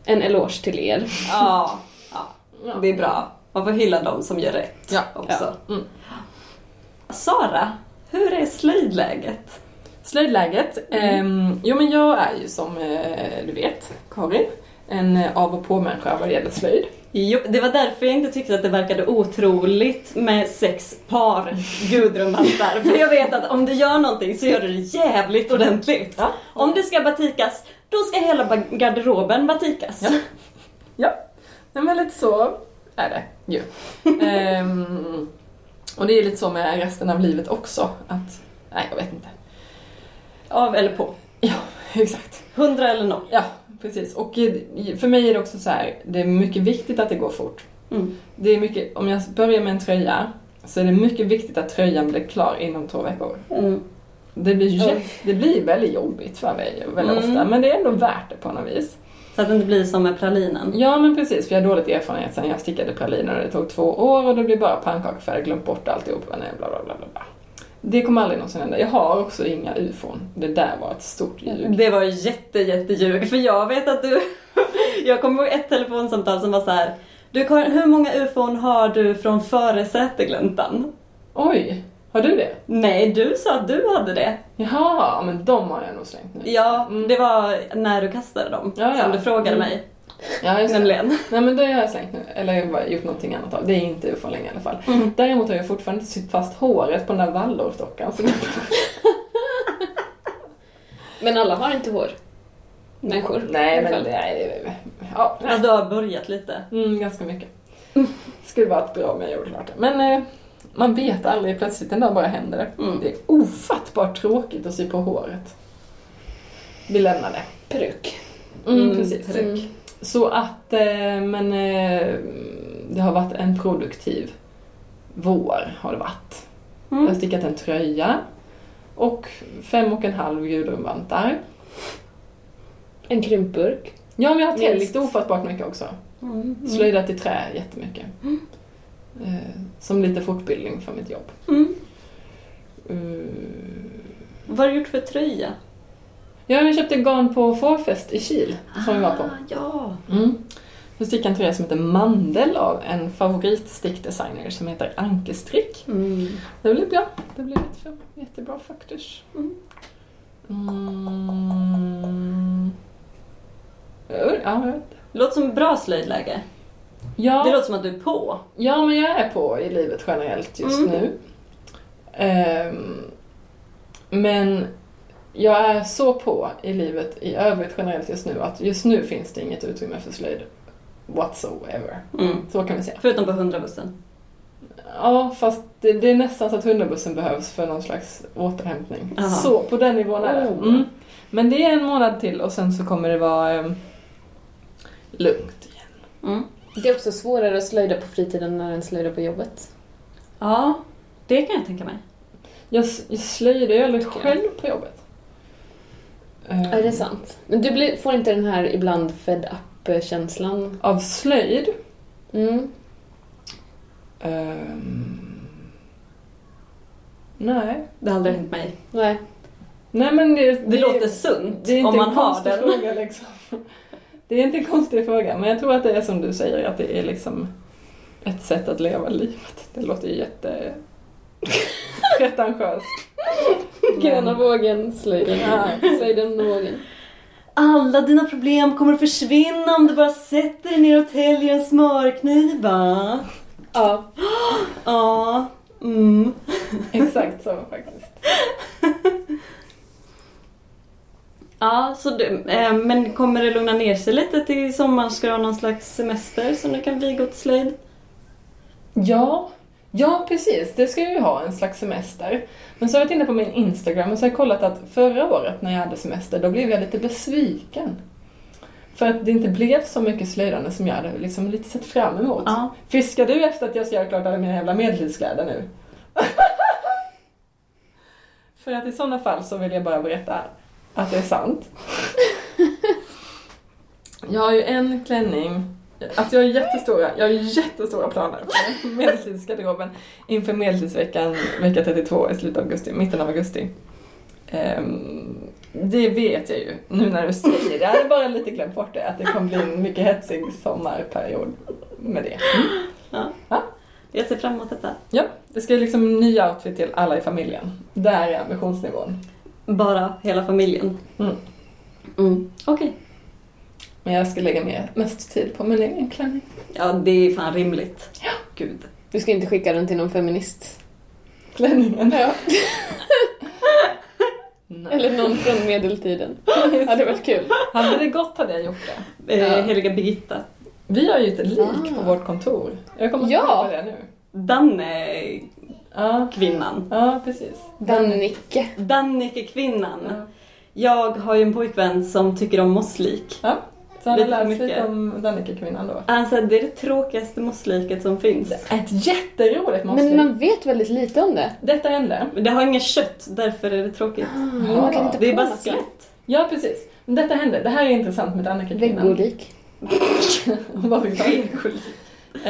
En eloge till er. Ja, ja, Ja. det är bra. Man får hylla dem som gör rätt Ja. också. Mm. Sara, hur är slöjdläget? Slöjdläget? Ehm, jo men jag är ju som eh, du vet, Karin, en eh, av och på-människa vad det gäller slöjd. Jo, det var därför jag inte tyckte att det verkade otroligt med sex par Gudrunhattar. För jag vet att om du gör någonting så gör du det jävligt ordentligt. Ja. Om det ska batikas, då ska hela garderoben batikas. Ja. Ja, Nej, men lite så är det ju. Ehm, och det är lite så med resten av livet också. Att, nej jag vet inte. Av eller på. Ja, exakt. 100 eller noll. Ja, precis. Och för mig är det också så här, det är mycket viktigt att det går fort. Mm. Det är mycket, om jag börjar med en tröja så är det mycket viktigt att tröjan blir klar inom två veckor. Mm. Det blir, det blir väldigt jobbigt för mig väldigt Mm. ofta, men det är ändå värt det på något vis. Så att det inte blir som med pralinen. Ja men precis, för jag har dåligt erfarenhet sen jag stickade praliner och det tog två år och det blev bara pannkakafärg, glömt bort alltihop. Bla, bla, bla, bla. Det kommer aldrig någonsin hända. Jag har också inga ufon. Det där var ett stort ljug. Det var jätte, jätteljug. För jag vet att du... jag kommer ihåg ett telefonsamtal som var så här. Du Karin, hur många ufon har du från före Sätergläntan? Oj, har du det? Nej, du sa att du hade det. Jaha, men de har jag nog slängt nu. Ja, Mm. det var när du kastade dem. Ja, ja. Som du frågade Mm. mig. Ja, just. Nämligen. Nej men det har jag slängt nu. Eller jag har bara gjort någonting annat av. Det är inte ufon längre i alla fall. Mm. Däremot har jag fortfarande sytt fast håret på den där waldorfdockan. Så Men alla har inte hår. Människor. Nej men nej, det, ja. Ja, du har börjat lite. Mm, ganska mycket. Skulle varit bra om jag gjorde klart det. Men eh, man vet aldrig, plötsligt en dag bara händer det. Mm. Det är ofattbart tråkigt att sy på håret. Vi lämnar det. Peruk. Mm, Mm, precis. Mm. Så att, eh, men eh, det har varit en produktiv vår har det varit. Jag har Mm. stickat en tröja och fem och en halv gudrunvantar. En krympburk. Ja, men jag har täljt ofattbart mycket också. Mm. Slöjdat i trä jättemycket. Eh, som lite fortbildning för mitt jobb. Mm. Eh, Vad har du gjort för tröja? Ja, jag köpte garn på Fårfest i Kil som vi var på. Ah, ja. Mm. Jag stickade en tröja som heter Mandel av en favoritstickdesigner som heter Ankestrick. Mm. Det blev bra. Det blev jättebra, jättebra faktiskt. Mm. Mm. Ja. Det låter som bra slöjdläge. Ja. Det låter som att du är på. Ja, men jag är på i livet generellt just Mm. nu. Ehm, men jag är så på i livet i övrigt generellt just nu att just nu finns det inget utrymme för slöjd whatsoever. Mm. Så kan vi säga. Förutom på hundrabussen. Ja, fast det, det är nästan så att hundabussen behövs för någon slags återhämtning. Aha. Så, på den nivån är det. Oh. Mm. Men det är en månad till och sen så kommer det vara ehm, lugnt igen. Mm. Det är också svårare att slöjda på fritiden än att slöjda på jobbet. Ja, det kan jag tänka mig. Jag, jag slöjdar ju aldrig själv på jobbet. Ehm, Ja, det är sant. Men du blir, får inte den här ibland fed up-känslan? Av slöjd? Mm. Ehm, nej. Det har aldrig hänt mig. Nej. Nej men det, Det, låter sunt det är inte om man en har den. fråga liksom. Det är inte en konstig fråga men jag tror att det är som du säger att det är liksom ett sätt att leva livet. Det låter ju jätte pretentiöst. Gröna vågen, slöjden. Ja. Slöjden och vågen. Alla dina problem kommer att försvinna om du bara sätter dig ner och täljer en smörkniva. Ja. Ja. Mm. Exakt så faktiskt. Ja, så du, eh, men kommer det lugna ner sig lite till sommaren? Ska du ha någon slags semester som du kan viga åt slöjd? Ja, ja precis. Det ska jag ju ha, en slags semester. Men så har jag varit inne på min Instagram och så har jag kollat att förra året när jag hade semester, då blev jag lite besviken. För att det inte blev så mycket slöjdande som jag hade liksom lite sett fram emot. Ja. Fiskar du efter att jag ska göra klart alla mina jävla medeltidskläder nu? För att i sådana fall så vill jag bara berätta att det är sant. Jag har ju en klänning, alltså jag har jättestora, jag har jättestora planer för medeltidsgarderoben inför medeltidsveckan, vecka 32 i slutet av augusti, mitten av augusti. Ehm, det vet jag ju nu när du säger det. Jag hade bara lite glömt bort det, att det kommer bli en mycket hetsig sommarperiod med det. Jag ser fram emot detta. Ja, det ska liksom nya outfit till alla i familjen. Där är ambitionsnivån. Bara hela familjen. Mm. Mm. Okej. Men jag ska lägga mer, mest tid på min egen klänning. Ja, det är fan rimligt. Ja. Gud. Du ska inte skicka den till någon feminist? Klänningen. Ja. Eller någon från medeltiden? hade varit kul. Hade det gått hade jag gjort det. Eh, Ja. Heliga Birgitta. Vi har ju ett lik Ah. på vårt kontor. Jag kommer Ja. att tänka på det nu. Danne Ja, kvinnan. ja precis. Dannike. Dannike kvinnan. Ja. Jag har ju en pojkvän som tycker om mosslik. Ja. Så han har lärt sig lite om Dannike-kvinnan då. Säger det är det tråkigaste mossliket som finns. Ett jätteroligt måste Men man vet väldigt lite om det. Detta hände. Men det har inget kött, därför är det tråkigt. Men man kan inte Det är bara skelett. Ja, precis. Men detta hände. Det här är intressant med. Vad vi var.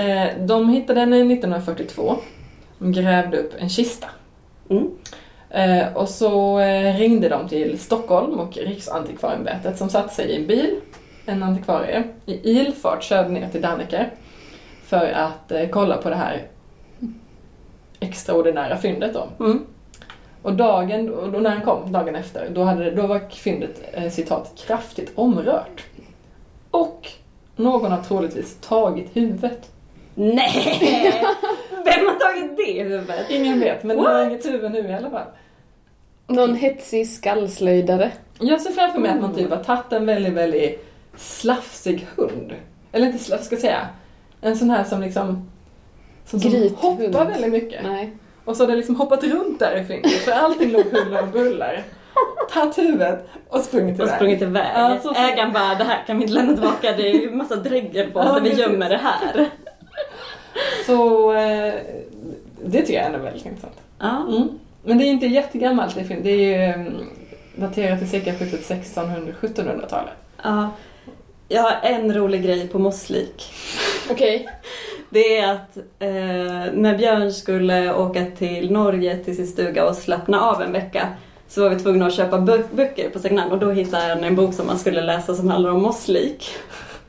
Eh, De hittade henne 1942. De grävde upp en kista. Mm. Eh, Och så eh, ringde de till Stockholm och Riksantikvarieämbetet som satte sig i en bil, en antikvarie, i ilfart körde ner till Danneke för att eh, kolla på det här extraordinära fyndet då. Mm. Och dagen, och då när han kom, dagen efter, då, hade, då var fyndet eh, citat kraftigt omrört. Och någon har troligtvis tagit huvudet. Nej! Vem har tagit det huvudet? Ingen vet, men det har inget huvud nu i alla fall. Någon hetsig skallslöjdare. Jag ser framför mig att man typ har tagit en väldigt, väldigt slafsig hund. Eller inte slafsig, ska jag säga. En sån här som liksom som, som hoppar väldigt mycket. Nej. Och så har det liksom hoppat runt där i fingret för allting låg huller och bullar. Tagit huvudet och sprungit Och iväg. sprungit iväg. Ja, så- Ägaren bara, det här kan vi inte lämna tillbaka, det är ju massa dregel på oss Ja, vi precis. gömmer det här. Så eh, det tycker jag ändå är väldigt intressant. Ja. Mm. Men det är inte jättegammalt det är ju mm, daterat till sekelskiftet 1600-1700-talet. ja. Jag har en rolig grej på Mosslik. Okej. Det är att eh, när Björn skulle åka till Norge till sin stuga och slappna av en vecka så var vi tvungna att köpa bö- böcker på second hand och då hittade han en bok som man skulle läsa som handlar om mosslik.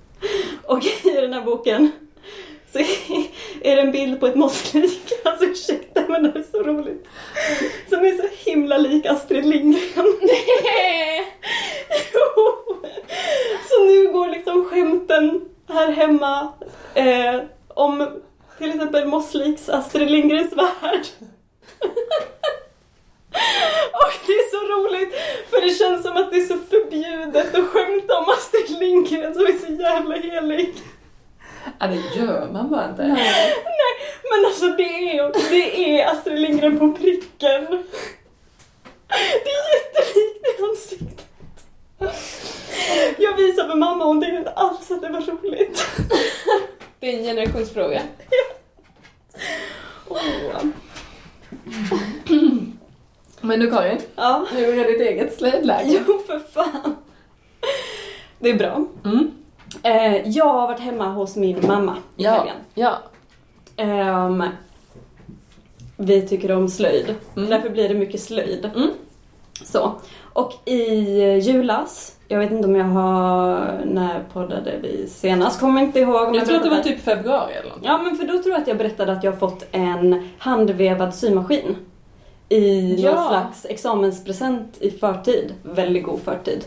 Och i den här boken så är det en bild på ett mosslik, alltså ursäkta men det är så roligt, som är så himla lik Astrid Lindgren. Jo. Så nu går liksom skämten här hemma eh, om till exempel Mossliks Astrid Lindgrens värld. Och det är så roligt för det känns som att det är så förbjudet att skämta om Astrid Lindgren som är så jävla helig. Ja, det gör man bara inte. Nej, men alltså det är, det är Astrid Lindgren på pricken. Det är jättelikt i ansiktet. Jag visade för mamma och hon tyckte inte alls att det var roligt. Det är en generationsfråga. Åh. Men du Karin, Ja, nu är det ditt eget slöjdläge. jo för fan. Det är bra. Mm. Eh, jag har varit hemma hos min mamma i Ja. helgen. Ja. Ehm, vi tycker om slöjd. Mm. Därför blir det mycket slöjd. Mm. Så. Och i julas, jag vet inte om jag har, när poddade vi senast? Kommer inte ihåg. Jag tror att det var typ februari eller något. Ja men för då tror jag att jag berättade att jag har fått en handvevad symaskin. I Ja. någon slags examenspresent i förtid. Väldigt god förtid.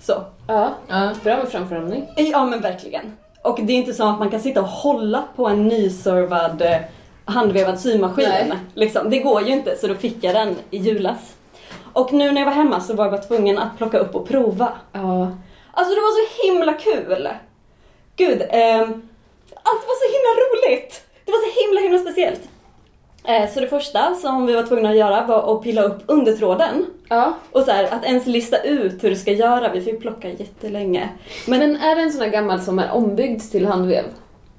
Så. Ja, Ja. bra med framförhållning. Ja men verkligen. Och det är inte så att man kan sitta och hålla på en nyservad eh, handvevad symaskin. Nej. Liksom. Det går ju inte så då fick jag den i julas. Och nu när jag var hemma så var jag bara tvungen att plocka upp och prova. Ja. Alltså det var så himla kul! Gud, ehm, allt var så himla roligt! Det var så himla himla speciellt. Eh, så det första som vi var tvungna att göra var att pilla upp undertråden. Ja. Och så här, att ens lista ut hur du ska göra. Vi fick plocka jättelänge. Men, Men är det en sån här gammal som är ombyggd till handvev?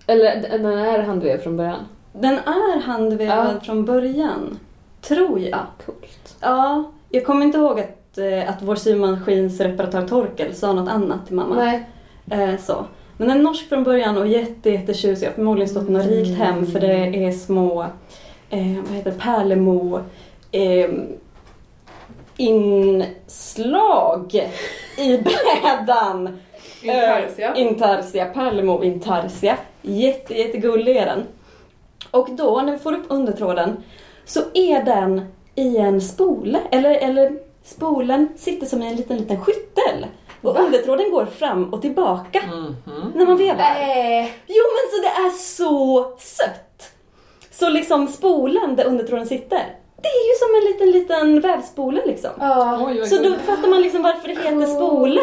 Eller den är handvev från början? den är handvevad Ja. från början. Tror jag. Coolt. Ja, jag kommer inte ihåg att, eh, att vår symaskinsreparatör Torkel sa något annat till mamma. Nej. Eh, så. Men den är norsk från början och jätte, jättetjusig. Jag har förmodligen stått i något rikt hem för det är små, eh, vad heter pärlemo eh, inslag i brädan. Intarsia. Eh, intarsia, pärlemo intarsia. Jätte, jättegullig är den. Och då när vi får upp undertråden så är den i en spole, eller, eller spolen sitter som i en liten, liten skyttel. Och undertråden går fram och tillbaka Mhm. när man vevar. Nej. Jo men så det är så sött! Så liksom spolen där undertråden sitter, det är ju som en liten, liten vävspole liksom. Ja. Oj, Så då fattar man liksom varför det heter spole.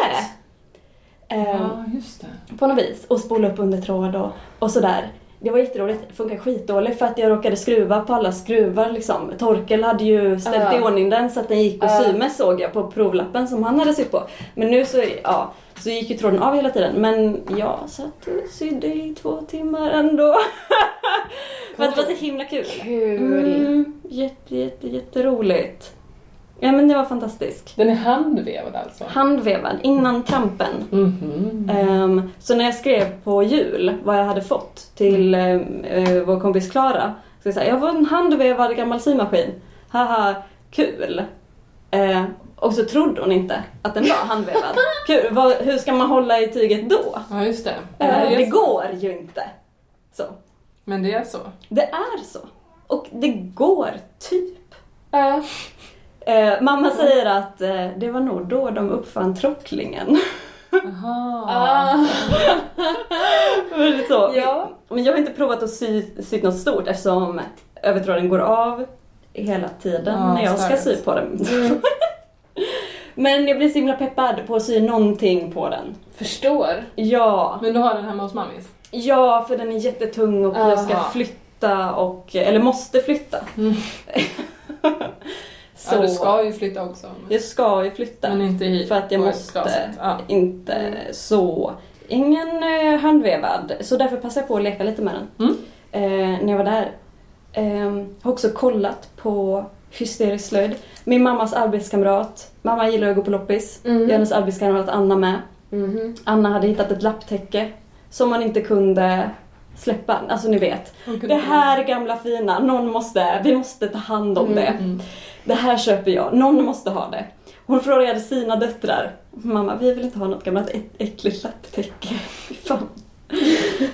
Eh, Ja, just det. på något vis. Och spola upp undertråd och, och sådär. Det var jätteroligt. Det funkar skitdåligt för att jag råkade skruva på alla skruvar liksom. Torkel hade ju ställt Ja. i ordning den så att den gick att Ja. sy med såg jag på provlappen som han hade sytt på. Men nu så, ja, så gick ju tråden av hela tiden. Men jag satt och sydde i två timmar ändå. för att det var så himla kul. Kul. Mm, jätte, jätte, jätteroligt. Ja men det var fantastisk. Den är handvevad alltså? Handvevad, innan krampen. Mhm. Ehm, så när jag skrev på jul vad jag hade fått till eh, vår kompis Klara. Så jag, säga, jag var en handvevad gammal symaskin. Haha, kul. Eh, och så trodde hon inte att den var handvevad. kul, vad, hur ska man hålla i tyget då? Ja, just det. Eh, Ja, det är så. går ju inte. Så. Men det är så. Det är så. Och det går typ. Ja. Eh, mamma säger att eh, det var nog då de uppfann tråcklingen. Jaha. Ah. Så. Ja. Men jag har inte provat att sy, sy något stort eftersom övertråden går av hela tiden Ja, när jag ska sy på den. Men jag blir så himla peppad på att sy någonting på den. Förstår. Ja, Men du har den hemma hos mammis? ja för den är jättetung och jag ska Aha. flytta och, eller måste flytta. Mm. så Ja, du ska ju flytta också. Men, jag ska ju flytta. men inte hit. För att jag måste. Ja. inte så. Ingen eh, handvevad, så därför passar jag på att leka lite med den. Mm. Eh, när jag var där. Eh, har också kollat på hysterisk slöjd. Min mammas arbetskamrat, mamma gillar att gå på loppis. Mm. Hennes arbetskamrat Anna med. Mhm. Anna hade hittat ett lapptäcke som man inte kunde släppa. Alltså ni vet. Det här gamla fina, någon måste, vi måste ta hand om det. Det här köper jag, någon måste ha det. Hon frågade sina döttrar. Mamma, vi vill inte ha något gammalt äckligt lapptäcke. Fan.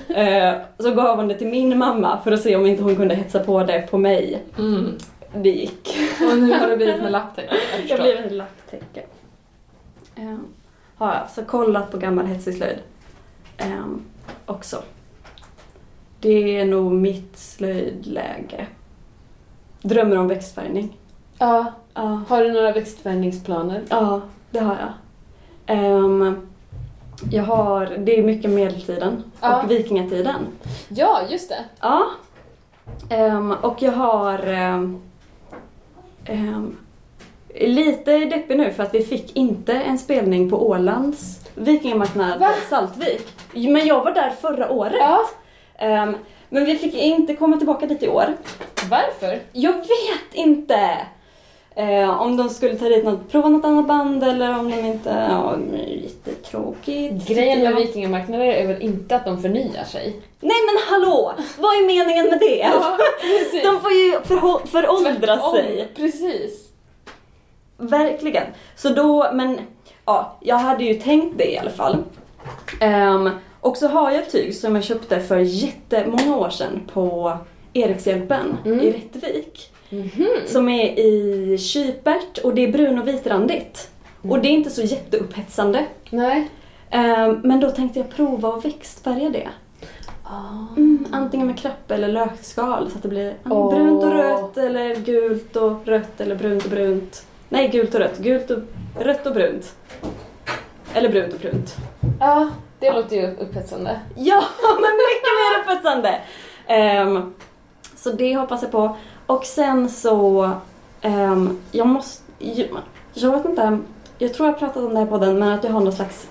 Eh, så gav hon det till min mamma för att se om inte hon kunde hetsa på det på mig. Mm. Det gick. Och nu har det blivit med lapptäcke. Jag förstår. blev ett lapptäcke. Um, har jag så kollat på gammal hetsig slöjd. Ehm, också. Det är nog mitt slöjdläge. Drömmer om växtfärgning. Ja. Ja. Har du några växtfärgningsplaner? Ja, det har jag. Ehm, jag har, det är mycket medeltiden Ja. och vikingatiden. Ja, just det. Ja. Ehm, och jag har ehm, ehm, lite deppig nu för att vi fick inte en spelning på Ålands vikingamarknad Va? Saltvik. Men jag var där förra året. Ja. Men vi fick inte komma tillbaka dit i år. Varför? Jag vet inte! Eh, om de skulle ta dit något, prova något annat band eller om de inte... Ja, jättetråkigt. Grejen med vikingamarknader är väl inte att de förnyar sig? Nej men hallå! Vad är meningen med det? precis. De får ju föråldra Tvärtom. sig. Precis. Verkligen. Så då, men ja, jag hade ju tänkt det i alla fall. Ehm, och så har jag ett tyg som jag köpte för jättemånga år sedan på Erikshjälpen Mm. i Rättvik. Mhm. Som är i kypert och det är brun och vitrandigt. Och det är inte så jätteupphetsande. Nej. Ehm, men då tänkte jag prova att växtfärga det. Mm, antingen med krapp eller lökskal så att det blir Åh. brunt och rött eller gult och rött eller brunt och brunt. Nej, gult och rött. Gult och rött och brunt. Eller brunt och brunt. Ja, det låter ju upphetsande. Ja, men mycket mer upphetsande! Ehm, så det hoppas jag på. Och sen så, ehm, jag måste, jag, jag vet inte, jag tror jag har pratat om det här på den men att jag har någon slags,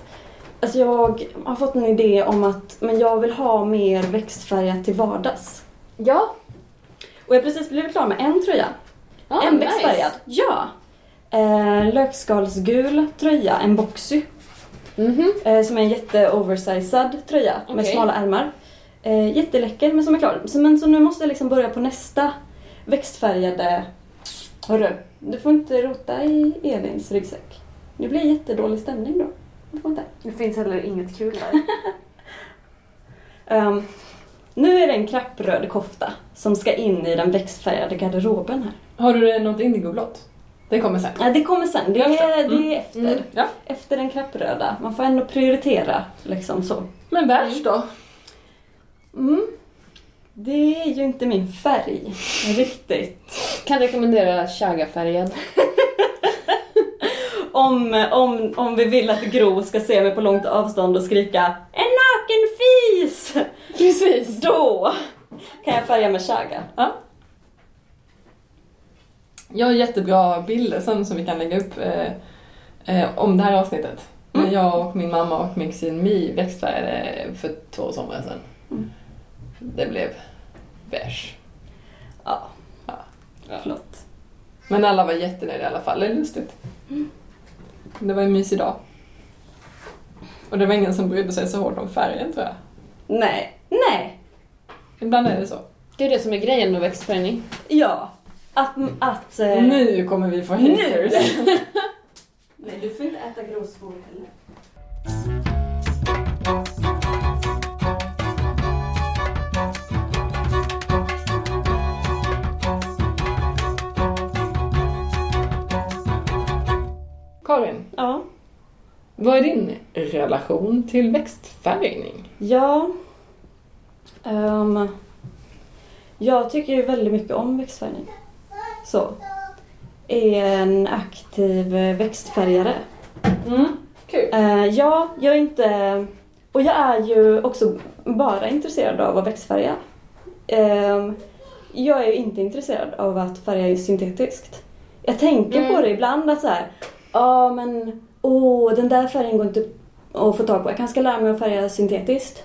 alltså jag har fått en idé om att, men jag vill ha mer växtfärgat till vardags. Ja. Och jag har precis blivit klar med en tröja. Ah, en nice. växtfärgad. Ja! Eh, lökskalsgul tröja, en boxy. Mhm. Eh, som är en jätte-oversized tröja med Okej. smala ärmar. Eh, jätteläcker men som är klar. Så, men, så nu måste jag liksom börja på nästa växtfärgade... Hörru, du får inte rota i Elins ryggsäck. Det blir jättedålig stämning då. Du får inte. Det finns heller inget kul där. Ehm, nu är det en krappröd kofta som ska in i den växtfärgade garderoben här. Har du något indigoblått? Det kommer sen. Ja, det kommer sen. Det Efter. är, Mm. det är efter. Mm. Ja. Efter den krappröda. Man får ändå prioritera liksom så. Men bärs då? Mm. Det är ju inte min färg riktigt. Kan rekommendera chagafärgad. Om, om, om vi vill att Gro ska se mig på långt avstånd och skrika En naken fis! Precis. Då kan jag färga med chaga. Ja. Jag har jättebra bilder sen som vi kan lägga upp eh, eh, om det här avsnittet. När Mm. jag och min mamma och min kusin Mi växtfärgade för två somrar sedan. Mm. Det blev beige. Ja, Ja. flott. Men alla var jättenöjda i alla fall, det är lustigt. Det var en mysig dag. Och det var ingen som brydde sig så hårt om färgen tror jag. Nej. Nej. Ibland är det så. Det är det som är grejen med växtförädling. Ja. Att... att eh, Nu kommer vi få haters. Nej, du får inte äta gråsvår heller. Karin, Ja. vad är din relation till växtfärgning? Ja. Ehm, jag tycker ju väldigt mycket om växtfärgning. Så. Är en aktiv växtfärgare. Mm, kul. Eh, ja, jag är inte... Och jag är ju också bara intresserad av att växtfärga. Ehm, jag är ju inte intresserad av att färga syntetiskt. Jag tänker Mm. på det ibland att så här, ja men åh den där färgen går inte att få tag på. Jag kanske ska lära mig att färga syntetiskt.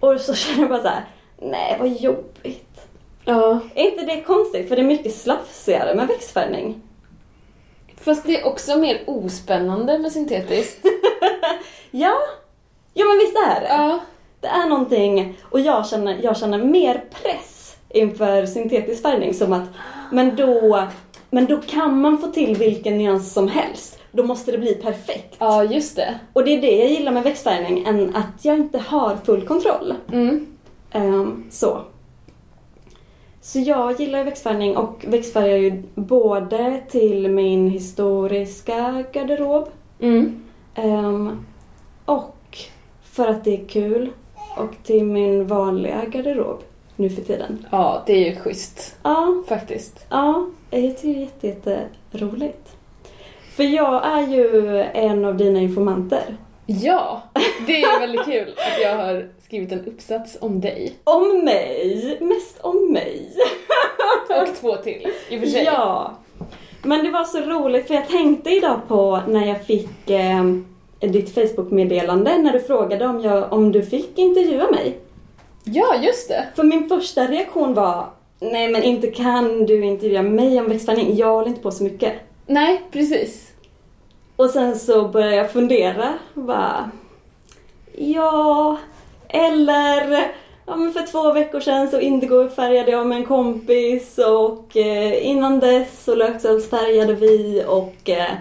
Och så känner jag bara så här, nej vad jobbigt. Ja. Är inte det konstigt? För det är mycket slafsigare med växtfärgning. Fast det är också mer ospännande med syntetiskt. Ja, ja men visst är det. Ja. Det är någonting, och jag känner, jag känner mer press inför syntetisk färgning som att, men då, men då kan man få till vilken nyans som helst. Då måste det bli perfekt. Ja, just det. Och det är det jag gillar med växtfärgning, än att jag inte har full kontroll. Mm. Ehm, så. Så jag gillar växtfärgning och växtfärgar ju både till min historiska garderob Mm. Ehm, och för att det är kul. Och till min vanliga garderob nu för tiden. Ja, det är ju schysst. Ja, Faktiskt. ja jag tycker det är jätte, jätte roligt. För jag är ju en av dina informanter. Ja, det är väldigt kul att jag har skrivit en uppsats om dig. Om mig! Mest om mig. Och två till, i och för sig. Ja. Men det var så roligt för jag tänkte idag på när jag fick eh, ditt Facebook-meddelande när du frågade om, jag, om du fick intervjua mig. Ja, just det. För min första reaktion var Nej men inte kan du intervjua mig om växtfärgning, jag håller inte på så mycket. Nej, precis. Och sen så började jag fundera, bara Ja, eller ja, men för två veckor sedan så indigo-färgade jag med en kompis och eh, innan dess så löksälsfärgade vi och eh,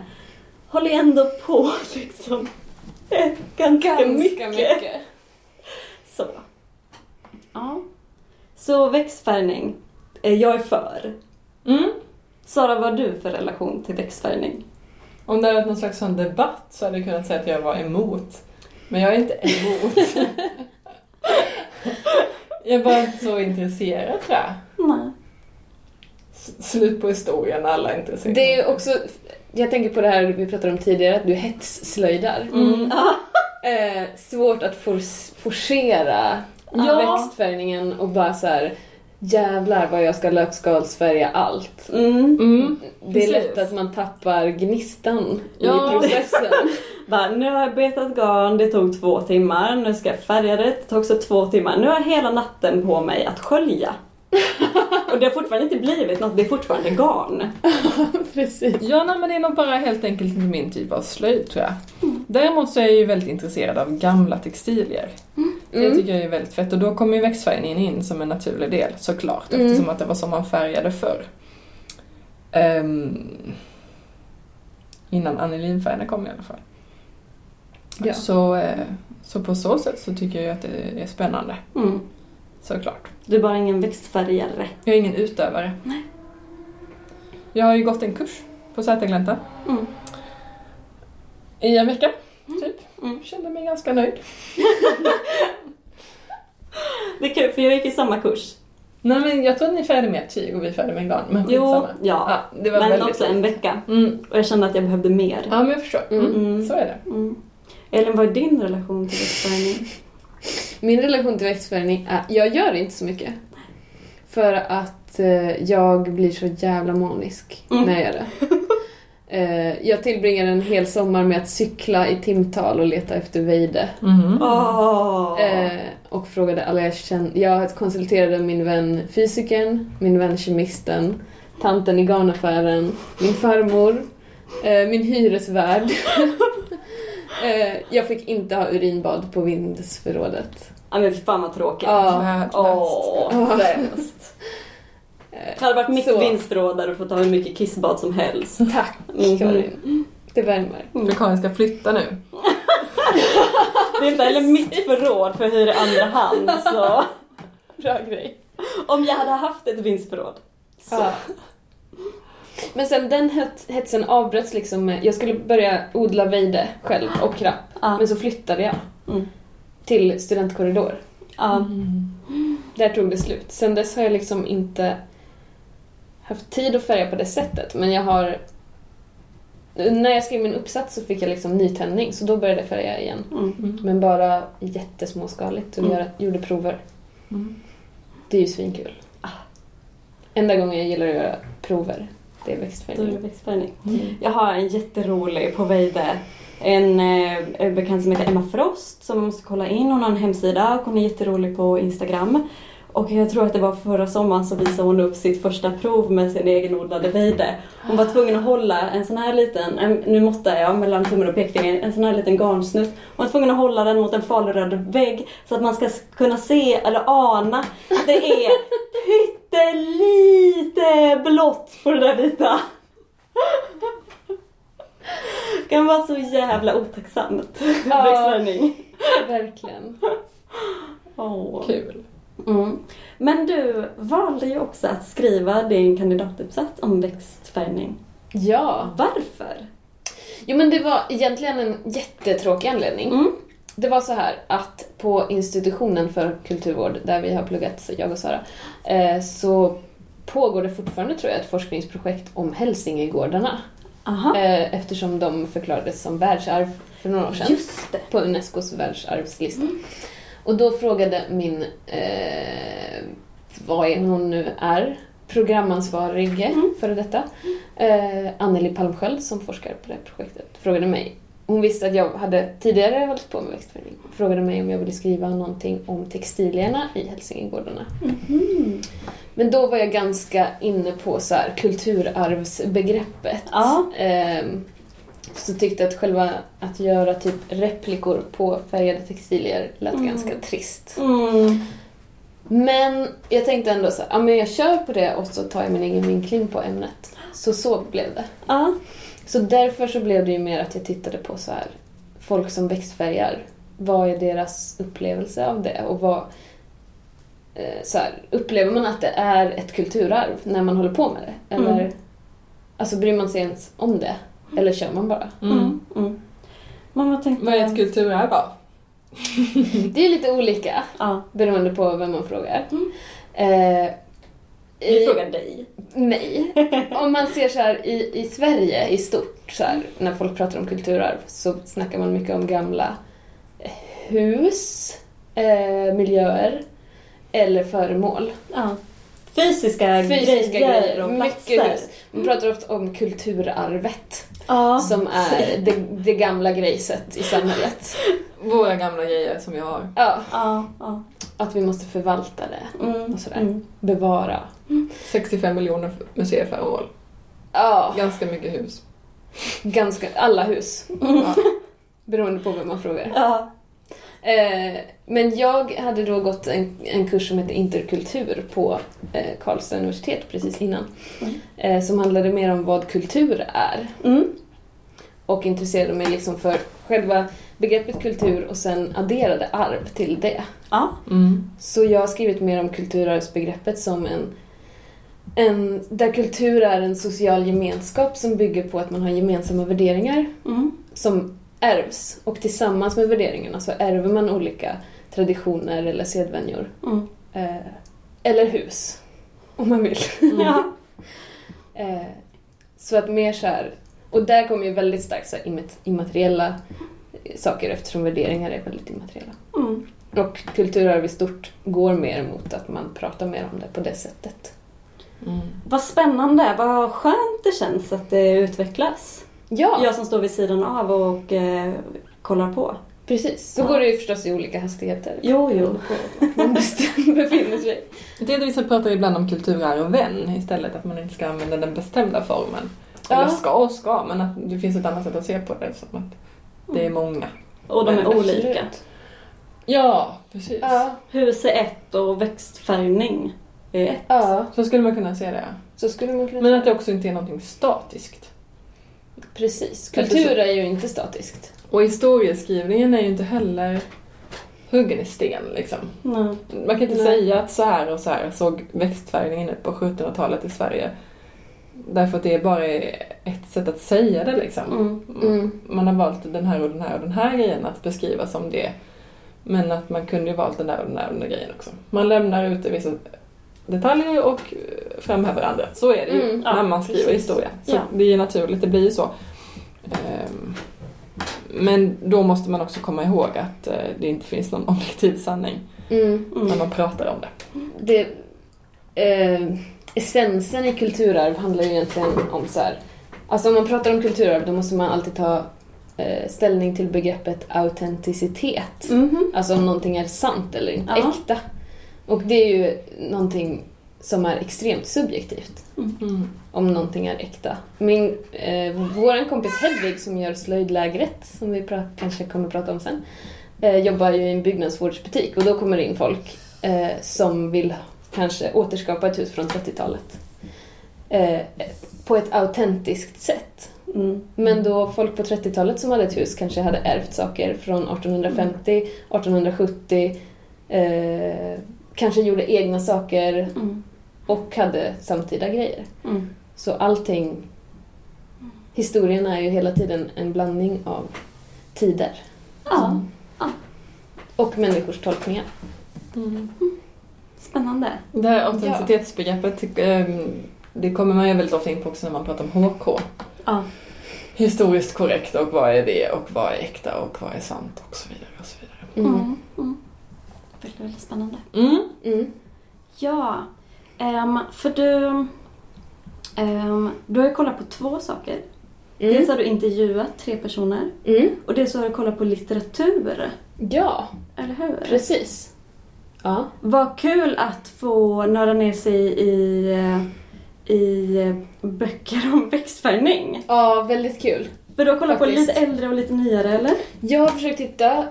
håller ändå på liksom ganska, Ganska mycket. mycket. Så. Ja. Så växtfärgning, eh, jag är för. Mm. Sara, vad har du för relation till växtfärgning? Om det hade varit någon slags sån debatt så hade jag kunnat säga att jag var emot. Men jag är inte emot. jag är bara inte så intresserad tror jag. Nej. S- Slut på historien, alla är intresserade. Det är också, jag tänker på det här vi pratade om tidigare, att du hetsslöjdar. Mm. Ja. Eh, svårt att for- forcera Ja. växtfärgningen och bara så här. jävlar vad jag ska lökskalsfärga allt. Mm. Mm. Det är Precis. lätt att man tappar gnistan Ja. i processen. Bara, nu har jag betat garn, det tog två timmar. Nu ska jag färga det, det tog också två timmar. Nu har jag hela natten på mig att skölja. Och det har fortfarande inte blivit något, det är fortfarande garn. Precis. Ja, nej, men det är nog bara helt enkelt inte min typ av slöjd tror jag. Däremot så är jag ju väldigt intresserad av gamla textilier. Det Mm. tycker jag är väldigt fett och då kommer ju växtfärgningen in som en naturlig del såklart Mm. eftersom att det var som man färgade förr. Ehm, innan anilinfärgerna kom i alla fall. Ja. Så, eh, så på så sätt så tycker jag att det är spännande. Mm. Såklart. Du är bara ingen växtfärgare. Jag är ingen utövare. Jag har ju gått en kurs på Säterglänta Mm. i en vecka, typ. Mm. Kände mig ganska nöjd. Det är kul för jag gick i samma kurs. Nej men jag tror att ni är färdiga med tyg och vi är färdiga med garn. Men Jo, ja. ja det var Men också en vecka. Mm. Och jag kände att jag behövde mer. Ja men jag förstår. Mm. Mm. Så är det. Mm. Elin, vad är din relation till växtfärgning? Min relation till växtförädling är, jag gör inte så mycket. För att eh, jag blir så jävla manisk Mm. när jag gör det. Eh, jag tillbringar en hel sommar med att cykla i timtal och leta efter vejde. Mhm. Åh! Eh, och frågade alla jag kände. Jag konsulterade min vän fysikern, min vän kemisten tanten i garnaffären, min farmor, eh, min hyresvärd. eh, jag fick inte ha urinbad på vindsförrådet. Ja men fy fan vad tråkigt. Ja. Åh, sämst. Eh, Det hade varit mitt Så. vindsförråd där du får ta hur mycket kissbad som helst. Tack Mhm. Karin. Det värmer. För Karin ska flytta nu. Det är inte heller mitt förråd för hyr i andra hand så. Bra grej. Om jag hade haft ett vindsförråd. Så. Ja. Men sen den het- hetsen avbröts liksom med, jag skulle börja odla vejde själv och krabb. Ja. Men så flyttade jag Mm. till studentkorridor. Ja. Där tog det slut. Sen dess har jag liksom inte haft tid att färga på det sättet. Men jag har... När jag skrev min uppsats så fick jag liksom nytändning så då började jag färga igen. Mm. Men bara jättesmåskaligt och Mm. gjorde prover. Mm. Det är ju svinkul. Enda gången jag gillar att göra prover, det är Då är växtfärgning. det växtfärgning. Mm. Jag har en jätterolig på Veide. En eh, bekant som heter Emma Frost som måste kolla in. Hon har en hemsida och hon är jätterolig på Instagram. Och jag tror att det var förra sommaren så visade hon upp sitt första prov med sin egenodlade vejde. Hon var tvungen att hålla en sån här liten, en, nu måttar jag mellan tummen och pekfingret, en sån här liten garnsnutt. Hon var tvungen att hålla den mot en faluröd vägg så att man ska kunna se eller ana att det är pyttelite blått på det där vita. Det kan vara så jävla otacksamt. Ja. Verkligen. Åh. Kul. Mm. Men du valde ju också att skriva din kandidatuppsats om växtfärgning. Ja. Varför? Jo men det var egentligen en jättetråkig anledning. Mm. Det var så här att på institutionen för kulturvård, där vi har pluggat, jag och Sara, eh, så pågår det fortfarande tror jag ett forskningsprojekt om Hälsingegårdarna. Aha. Eh, eftersom de förklarades som världsarv för några år sedan. På Unescos världsarvslista. Och då frågade min, eh, vad är hon nu är, programansvarig Mm. för detta, eh, Anneli Palmsköld som forskar på det här projektet, frågade mig. Hon visste att jag hade tidigare hållit på med växtförädling. Frågade mig om jag ville skriva någonting om textilierna i Hälsingegårdarna. Mhm. Men då var jag ganska inne på så här kulturarvsbegreppet. Ja. Ehm, så tyckte att själva att göra typ replikor på färgade textilier lät Mm. ganska trist. Mm. Men jag tänkte ändå så här, ja men jag kör på det och så tar jag min egen vinkling på ämnet. Så så blev det. Ja. Så därför så blev det ju mer att jag tittade på så här folk som växtfärgar. Vad är deras upplevelse av det och vad eh, så här, upplever man att det är ett kulturarv när man håller på med det? Eller Mm. alltså bryr man sig ens om det? Eller kör man bara? Mm. Mm. Men vad tänkte Vad är ett kulturarv då? Det är lite olika Ja. beroende på vem man frågar. Mm. Eh, Vi frågar dig. Mig. Om man ser så här i, i Sverige i stort, så här, när folk pratar om kulturarv, så snackar man mycket om gamla hus, eh, miljöer eller föremål. Ja. Fysiska, Fysiska grejer, grejer, och mycket platser. hus. Man pratar ofta om kulturarvet, Ja. som är det, det gamla grejset i samhället. Våra gamla grejer som vi har. Ja, Ja. ja. att vi måste förvalta det, Mm. Och sådär. Mm. bevara. 65 miljoner museiföremål. Ja, Ganska mycket hus. ganska, alla hus. Ja. Beroende på vem man frågar. Ja. Eh, men jag hade då gått en, en kurs som heter interkultur på eh, Karlstad universitet precis innan. Mm. Eh, som handlade mer om vad kultur är. Mm. Och intresserade mig liksom för själva begreppet kultur och sen adderade arv till det. Ja. Mm. Så jag har skrivit mer om kulturarvsbegreppet som en, en där kultur är en social gemenskap som bygger på att man har gemensamma värderingar Mm. som ärvs. Och tillsammans med värderingarna så ärver man olika traditioner eller sedvänjor. Mm. Eh, eller hus, om man vill. Ja. Eh, så att mer så här, och där kommer ju väldigt starkt så immateriella saker eftersom värderingar är väldigt immateriella. Mm. Och kulturarv i stort går mer mot att man pratar mer om det på det sättet. Mm. Vad spännande, vad skönt det känns att det utvecklas. Ja, Jag som står vid sidan av och eh, kollar på. Precis, så Ja. går det ju förstås i olika hastigheter. Jo, jo. Man befinner sig. Det är det vi pratar ibland om kulturarv vän istället, att man inte ska använda den bestämda formen. Ja. Eller ska och ska, men att det finns ett annat sätt att se på det som att det är många. Och de är olika. Ja, precis. Ja, Hus är ett och växtfärgning är ett. ja, Så skulle man kunna se det. så skulle man kunna Men att det säga. också inte är någonting statiskt. Precis. Kultur är ju inte statiskt. Och historieskrivningen är ju inte heller huggen i sten liksom. Nej. Man kan inte Nej. säga att så här och så här såg växtfärgningen ut på 1700-talet i Sverige. Därför att det är bara ett sätt att säga det liksom. Mm. Mm. Man har valt den här och den här och den här grejen att beskriva som det. Men att man kunde ju valt den där och den där och den där grejen också. Man lämnar ut vissa detaljer och framhäver andra. Så är det ju Mm, ja, när man skriver precis. historia. Så Ja. det är ju naturligt, det blir ju så. Ehm, Men då måste man också komma ihåg att eh, det inte finns någon objektiv sanning Mm. när Mm. man pratar om det. det, eh, essensen i kulturarv handlar ju egentligen om så här. Alltså om man pratar om kulturarv då måste man alltid ta eh, ställning till begreppet autenticitet. Mhm. Alltså om någonting är sant eller inte, Ja. äkta. Och det är ju någonting som är extremt subjektivt. Mm. Om någonting är äkta. Min, eh, våran kompis Hedvig som gör slöjdlägret, som vi kanske kommer att prata om sen, eh, jobbar ju i en byggnadsvårdsbutik och då kommer det in folk eh, som vill kanske återskapa ett hus från 30-talet. Eh, på ett autentiskt sätt. Mm. Men då folk på 30-talet som hade ett hus kanske hade ärvt saker från 1850, 1870, eh, kanske gjorde egna saker Mm. och hade samtida grejer. Mm. Så allting... Historien är ju hela tiden en blandning av tider Ja, och människors tolkningar. Mm. spännande. Det här autenticitetsbegreppet, ehm, det kommer man ju väldigt ofta in på också när man pratar om HK. Ja. Historiskt korrekt och vad är det och vad är äkta och vad är sant och så vidare. Och så vidare. Mm. Mm. Väldigt, väldigt spännande. Mm. Mm. Ja, ehm, för du... ehm, du har ju kollat på två saker. Mm. Dels har du intervjuat tre personer Mm. och dels har du kollat på litteratur. Ja, Eller hur? precis. Ja. Vad kul att få nörda ner sig i, eh, i eh, böcker om växtfärgning. ja, väldigt kul. För du har kollat på Faktiskt. lite äldre och lite nyare, eller? Jag har försökt hitta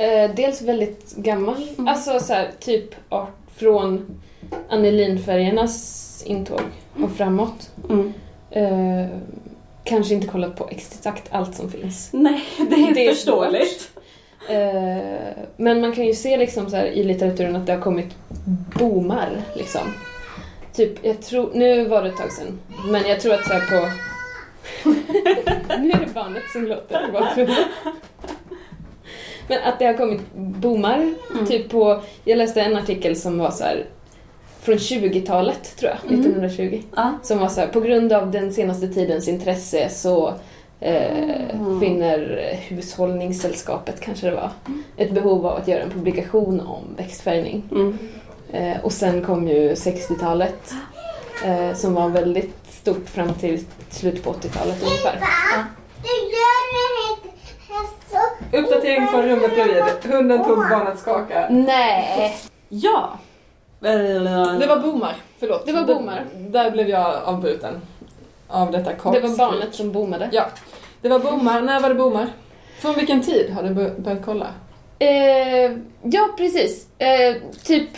eh, dels väldigt gammal, Mm. alltså så här, typ från anilinfärgernas intåg och framåt. Mm. Eh, kanske inte kollat på exakt allt som finns. Nej, det är, Det är förståeligt. Eh, men man kan ju se liksom så här i litteraturen att det har kommit boomar. Liksom. Typ, jag tror, nu var det ett tag sedan, men jag tror att så på... nu är det barnet som låter i bakgrunden. Men att det har kommit boomar, Mm. typ på... Jag läste en artikel som var så här från 20-talet, tror jag, Mm. 1920. Ja. Som var så här, på grund av den senaste tidens intresse så eh, Mm. finner Hushållningssällskapet, kanske det var, ett behov av att göra en publikation om växtfärgning. Mm. Eh, och sen kom ju 60-talet eh, som var väldigt stort fram till slutet på 80-talet ungefär. Uppdatering från rummet bredvid. Hunden tog barnets kaka. Nej! Ja. Det var boomar, förlåt. Det var boomar. Där, blev jag avbruten. Av detta Det kakskrik. var barnet som boomade. Ja. Det var boomar. När var det boomar? Från vilken tid har du bör- börjat kolla? Eh, ja, precis. Eh, typ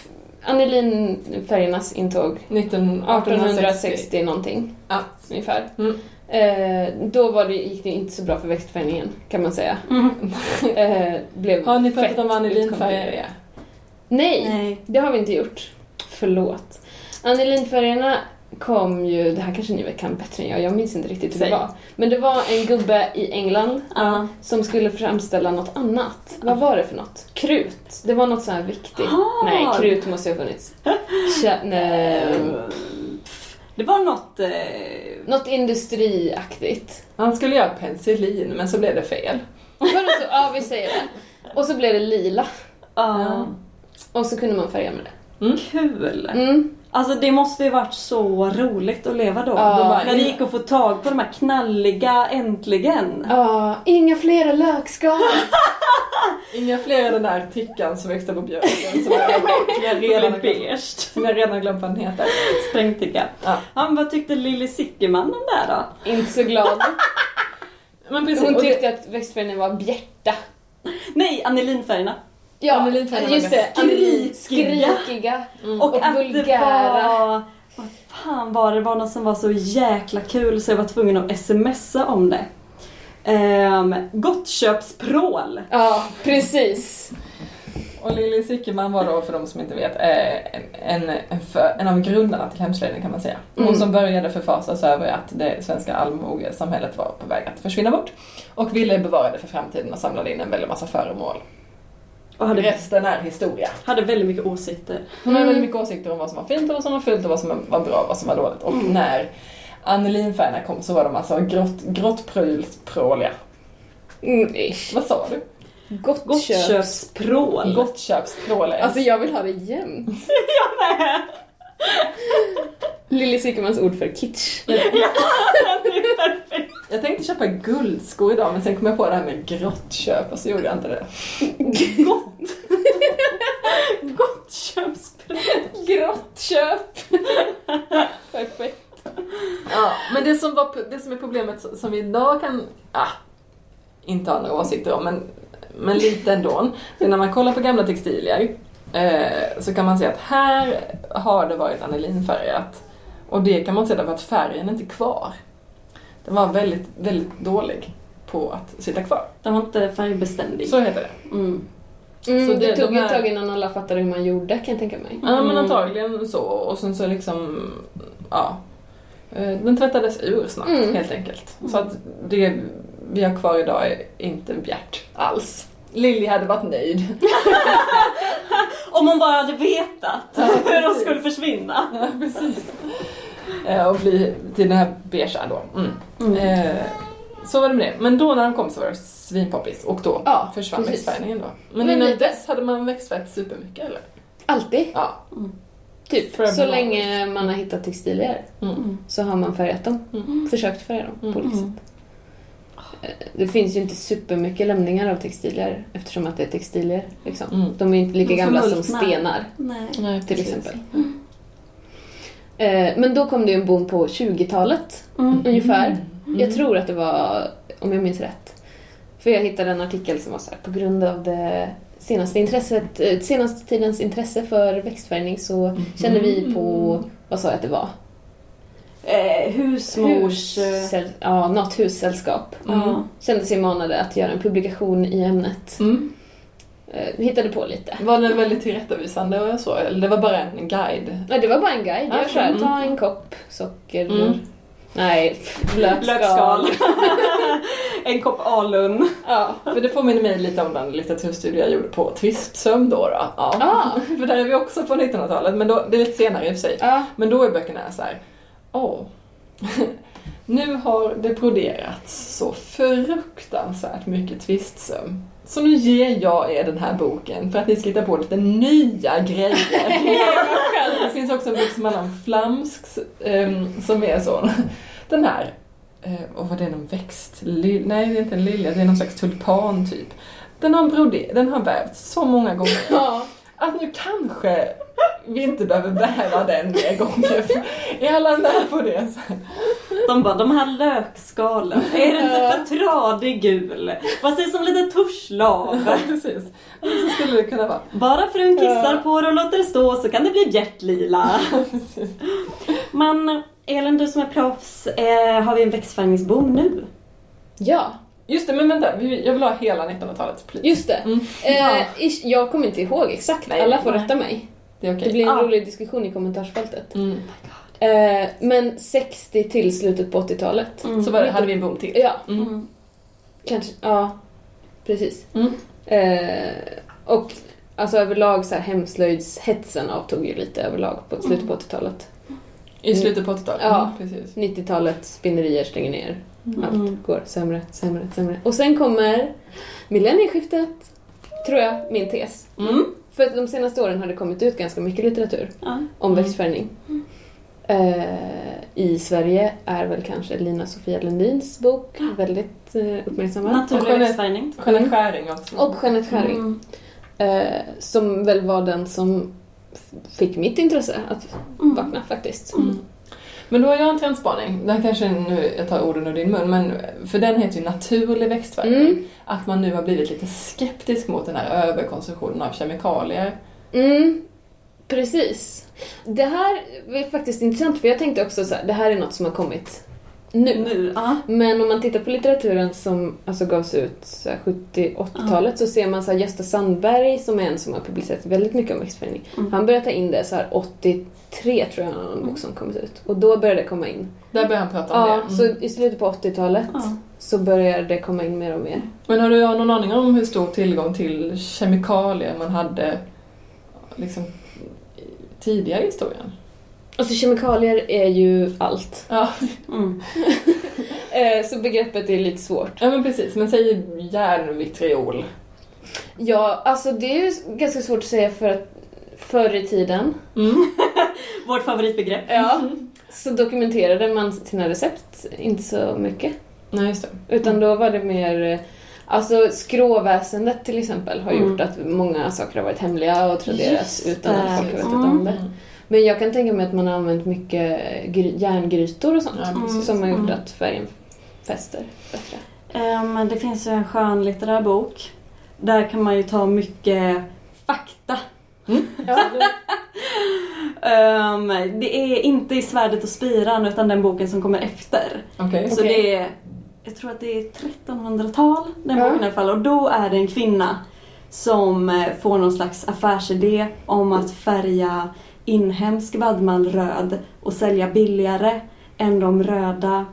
anilinfärgernas intåg 19, 1860 någonting. Ja. Ungefär. Mm. Eh, då var det, gick det inte så bra för växtfärgningen kan man säga. Mm. Eh, blev Har ni pratat om anilinfärger? Nej, Nej. det har vi inte gjort. Förlåt. Anilinfärgerna kom ju, det här kanske ni kan bättre än jag, jag minns inte riktigt hur Säg. det var. Men det var en gubbe i England Ja. som skulle framställa något annat. Vad var det för något? Krut. Det var något så här viktigt. Ah. Nej, krut måste ju ha funnits. Tja, nej. Det var något... Eh... Något industriaktigt. Han skulle göra penicillin, men så blev det fel. Så? Ja, vi säger det. Och så blev det lila. Ja. Och så kunde man färga med det. Kul! Mm. Alltså det måste ju varit så roligt att leva då. Ja. Då bara, när det gick att få tag på de här knalliga äntligen. Ja, inga flera lökskal. Inga fler av den där tickan som växte på björken som jag, som jag, redan, glömt- beige. som jag redan glömt vad den heter. Sprängticka. Ja. Ja, vad tyckte Lilly Sickerman om det här då? Inte så glad. Men precis, Hon och det- tyckte att växtfärgerna var bjärta. Nej, anilinfärgerna. Ja, Anilinfärgerna just det. skrikiga. Skrikiga. Mm. Och, Och att vulgära. det var... Vad fan var det? Det var något som var så jäkla kul så jag var tvungen att smsa om det. Um, Gottköpsprål. Ja, precis. Och Lili Sickerman var då, för de som inte vet, eh, en, en, en, för, en av grundarna till hemslöjden kan man säga. Hon Mm. som började förfasas över att det svenska allmogesamhället var på väg att försvinna bort. Och ville bevara det för framtiden och samlade in en väldig massa föremål. Och hade, Resten är historia. hade väldigt mycket åsikter. Hon hade Mm. väldigt mycket åsikter om vad som var fint och vad som var fult och vad som var bra och vad som var dåligt. Och när anilinfärgerna kom så var de alltså grått, gråttpråliga. Mm, ish. Vad sa du? Gottköp. Gottköpsprål. Gottköpspråliga. Alltså jag vill ha det jämt. Jag med! Lilly Sickermans ord för kitsch. Ja, det är perfekt. Jag tänkte köpa guldskor idag men sen kom jag på det här med grottköp och så gjorde jag inte det. Gott. Gottköpsprål. Grottköp. Perfekt. Ja, men det som, var, det som är problemet som vi idag kan, ah, inte ha några åsikter om, men, men lite ändå. Det är när man kollar på gamla textilier eh, så kan man se att här har det varit anilinfärgat. Och det kan man se därför att färgen är inte kvar. Den var väldigt, väldigt dålig på att sitta kvar. Den var inte färgbeständig. Så heter det. Mm. Mm, Så det, det- tog de ett här- tag innan alla fattade hur man gjorde kan jag tänka mig. Ja men Mm. antagligen så. Och sen så liksom, ja. eh, Den tvättades ur snabbt Mm. helt enkelt. Så att det vi har kvar idag är inte bjärt alls. Lilly hade varit nöjd. Om hon bara hade vetat Ja, hur de skulle försvinna. Ja, precis. Eh, Och bli till den här beigea då. Mm. Mm. Eh, Så var det med det. Men då när de kom så var det svinpoppis och då Ja, försvann precis. växtfärgningen då. Men, Men innan lite- dess hade man växtfärgat supermycket eller? Alltid. Ja. Typ. Forever Så länge man har hittat textilier Mm. så har man färgat dem. Mm. Försökt färga dem på olika Mm. sätt. Eh, Det finns ju inte supermycket lämningar av textilier eftersom att det är textilier. Liksom. Mm. De är ju inte lika gamla som stenar Nej. Till exempel. Eh, Men då kom det en boom på 20-talet Mm. ungefär. Mm. Jag tror att det var, om jag minns rätt. För jag hittade en artikel som var så här, på grund av det senaste intresset, eh, senaste tidens intresse för växtfärgning så kände vi på, vad sa jag att det var? Eh, husmors... Hussäll, ja, något hussällskap. Ja. Kände sig manade att göra en publikation i ämnet. Mm. Eh, hittade på lite. Var den väldigt tillrättavisande och så? Eller det var bara en guide? Nej, det var bara en guide. Ja, Jag så här, mm. ta en kopp socker. Mm. Nej, lökskal. En kopp alun. Ja. För det påminner mig lite om den litteraturstudie jag gjorde på tvistsömn då. då. Ja. Ah. För där är vi också på 1900-talet, men då, det är lite senare i och för sig. Ja. Men då är böckerna så här. åh, nu har det broderats så fruktansvärt mycket tvistsömn. Så nu ger jag er den här boken för att ni ska hitta på lite nya grejer. det finns också en bok som handlar om flamsk, ehm, som är så. Den här, eh, och vad det är någon växt? Li- nej, det är inte en lilja, det är någon slags tulpan typ. Den har, broder, den har vävts så många gånger ja. att nu kanske vi inte behöver väva den mer gånger. Är alla med på det? De bara, de här lökskalen, är den inte för tradig gul? Vad sägs om lite tuschlav? Ja, precis. Så skulle det kunna vara. Bara frun kissar på det och låter det stå så kan det bli bjärtlila. Men Elin, du som är proffs, eh, har vi en växtfärgningsboom nu? ja, Just det, men vänta. vi- Jag vill ha hela 1900-talet, please. just det. Mm. Eh, ish, jag kommer inte ihåg exakt. Nej, Alla får nej. rätta mig. Det är okej. Det blir en Ah. rolig diskussion i kommentarsfältet. Mm. Eh, men 60 till slutet på 80-talet. Mm. Så var det, hade vi en boom till. Ja, Mm. Mm. kanske. Ja, precis. Mm. Eh, och alltså överlag så här hemslöjdshetsen avtog ju lite överlag på slutet på 80-talet. I slutet på 80-talet. Ja. Mm, precis. 90-talet, spinnerier stänger ner. Mm. Allt går sämre, sämre, sämre. Och sen kommer millennieskiftet, tror jag, min tes. Mm. För att de senaste åren har det kommit ut ganska mycket litteratur Ja. om Mm. växtfärgning. eh, i Sverige är väl kanske Lina Sofia Lundins bok väldigt eh, uppmärksammad. Naturlig Och Jeanette- växtfärgning. Jeanette Skäring också. Och Jeanette Skäring. Mm. Eh, som väl var den som fick mitt intresse att Mm. vakna faktiskt. Mm. Men då har jag en trendspaning. Den kanske nu, jag tar orden ur din mun, men för den heter ju naturlig växtfärgning. Mm. Att man nu har blivit lite skeptisk mot den här överkonsumtionen av kemikalier. Mm, precis. Det här är faktiskt intressant för jag tänkte också så här, det här är något som har kommit nu. Nu, ja. Men om man tittar på litteraturen som alltså gavs ut så här 70-80-talet så ser man så här Gösta Sandberg som är en som har publicerat väldigt mycket om växtförädling. Mm. Han började ta in det så här 83 tror jag någon bok som kommit ut. Och då började det komma in. Där börjar han prata om Ja, det. så Mm. i slutet på 80-talet Ja. så började det komma in mer och mer. Men har du någon aning om hur stor tillgång till kemikalier man hade liksom, tidigare i historien? Alltså kemikalier är ju allt. Ja, Mm. Eh, så begreppet är lite svårt. ja men precis. Men säg järnvitriol. Ja, alltså det är ju ganska svårt att säga för att förr i tiden Mm. Vårt favoritbegrepp. ja, så dokumenterade man sina recept inte så mycket. Nej, just det. Utan då var det mer eh, Alltså skråväsendet till exempel har Mm. gjort att många saker har varit hemliga och traderats utan att folk har vetat Mm. om det. Men jag kan tänka mig att man har använt mycket gry- järngrytor och sånt precis. som har gjort Mm. att färgen fäster bättre. Ehm, det finns ju en skön litterär bok. Där kan man ju ta mycket fakta. Ja. Ehm, det är inte i Svärdet och spiran utan den boken som kommer efter. Okej. Så Okej. det är, jag tror att det är 1300-tal, den Ja. boken i alla fall. Och då är det en kvinna som eh, får någon slags affärsidé om att färga inhemsk vadmal röd och sälja billigare än de röda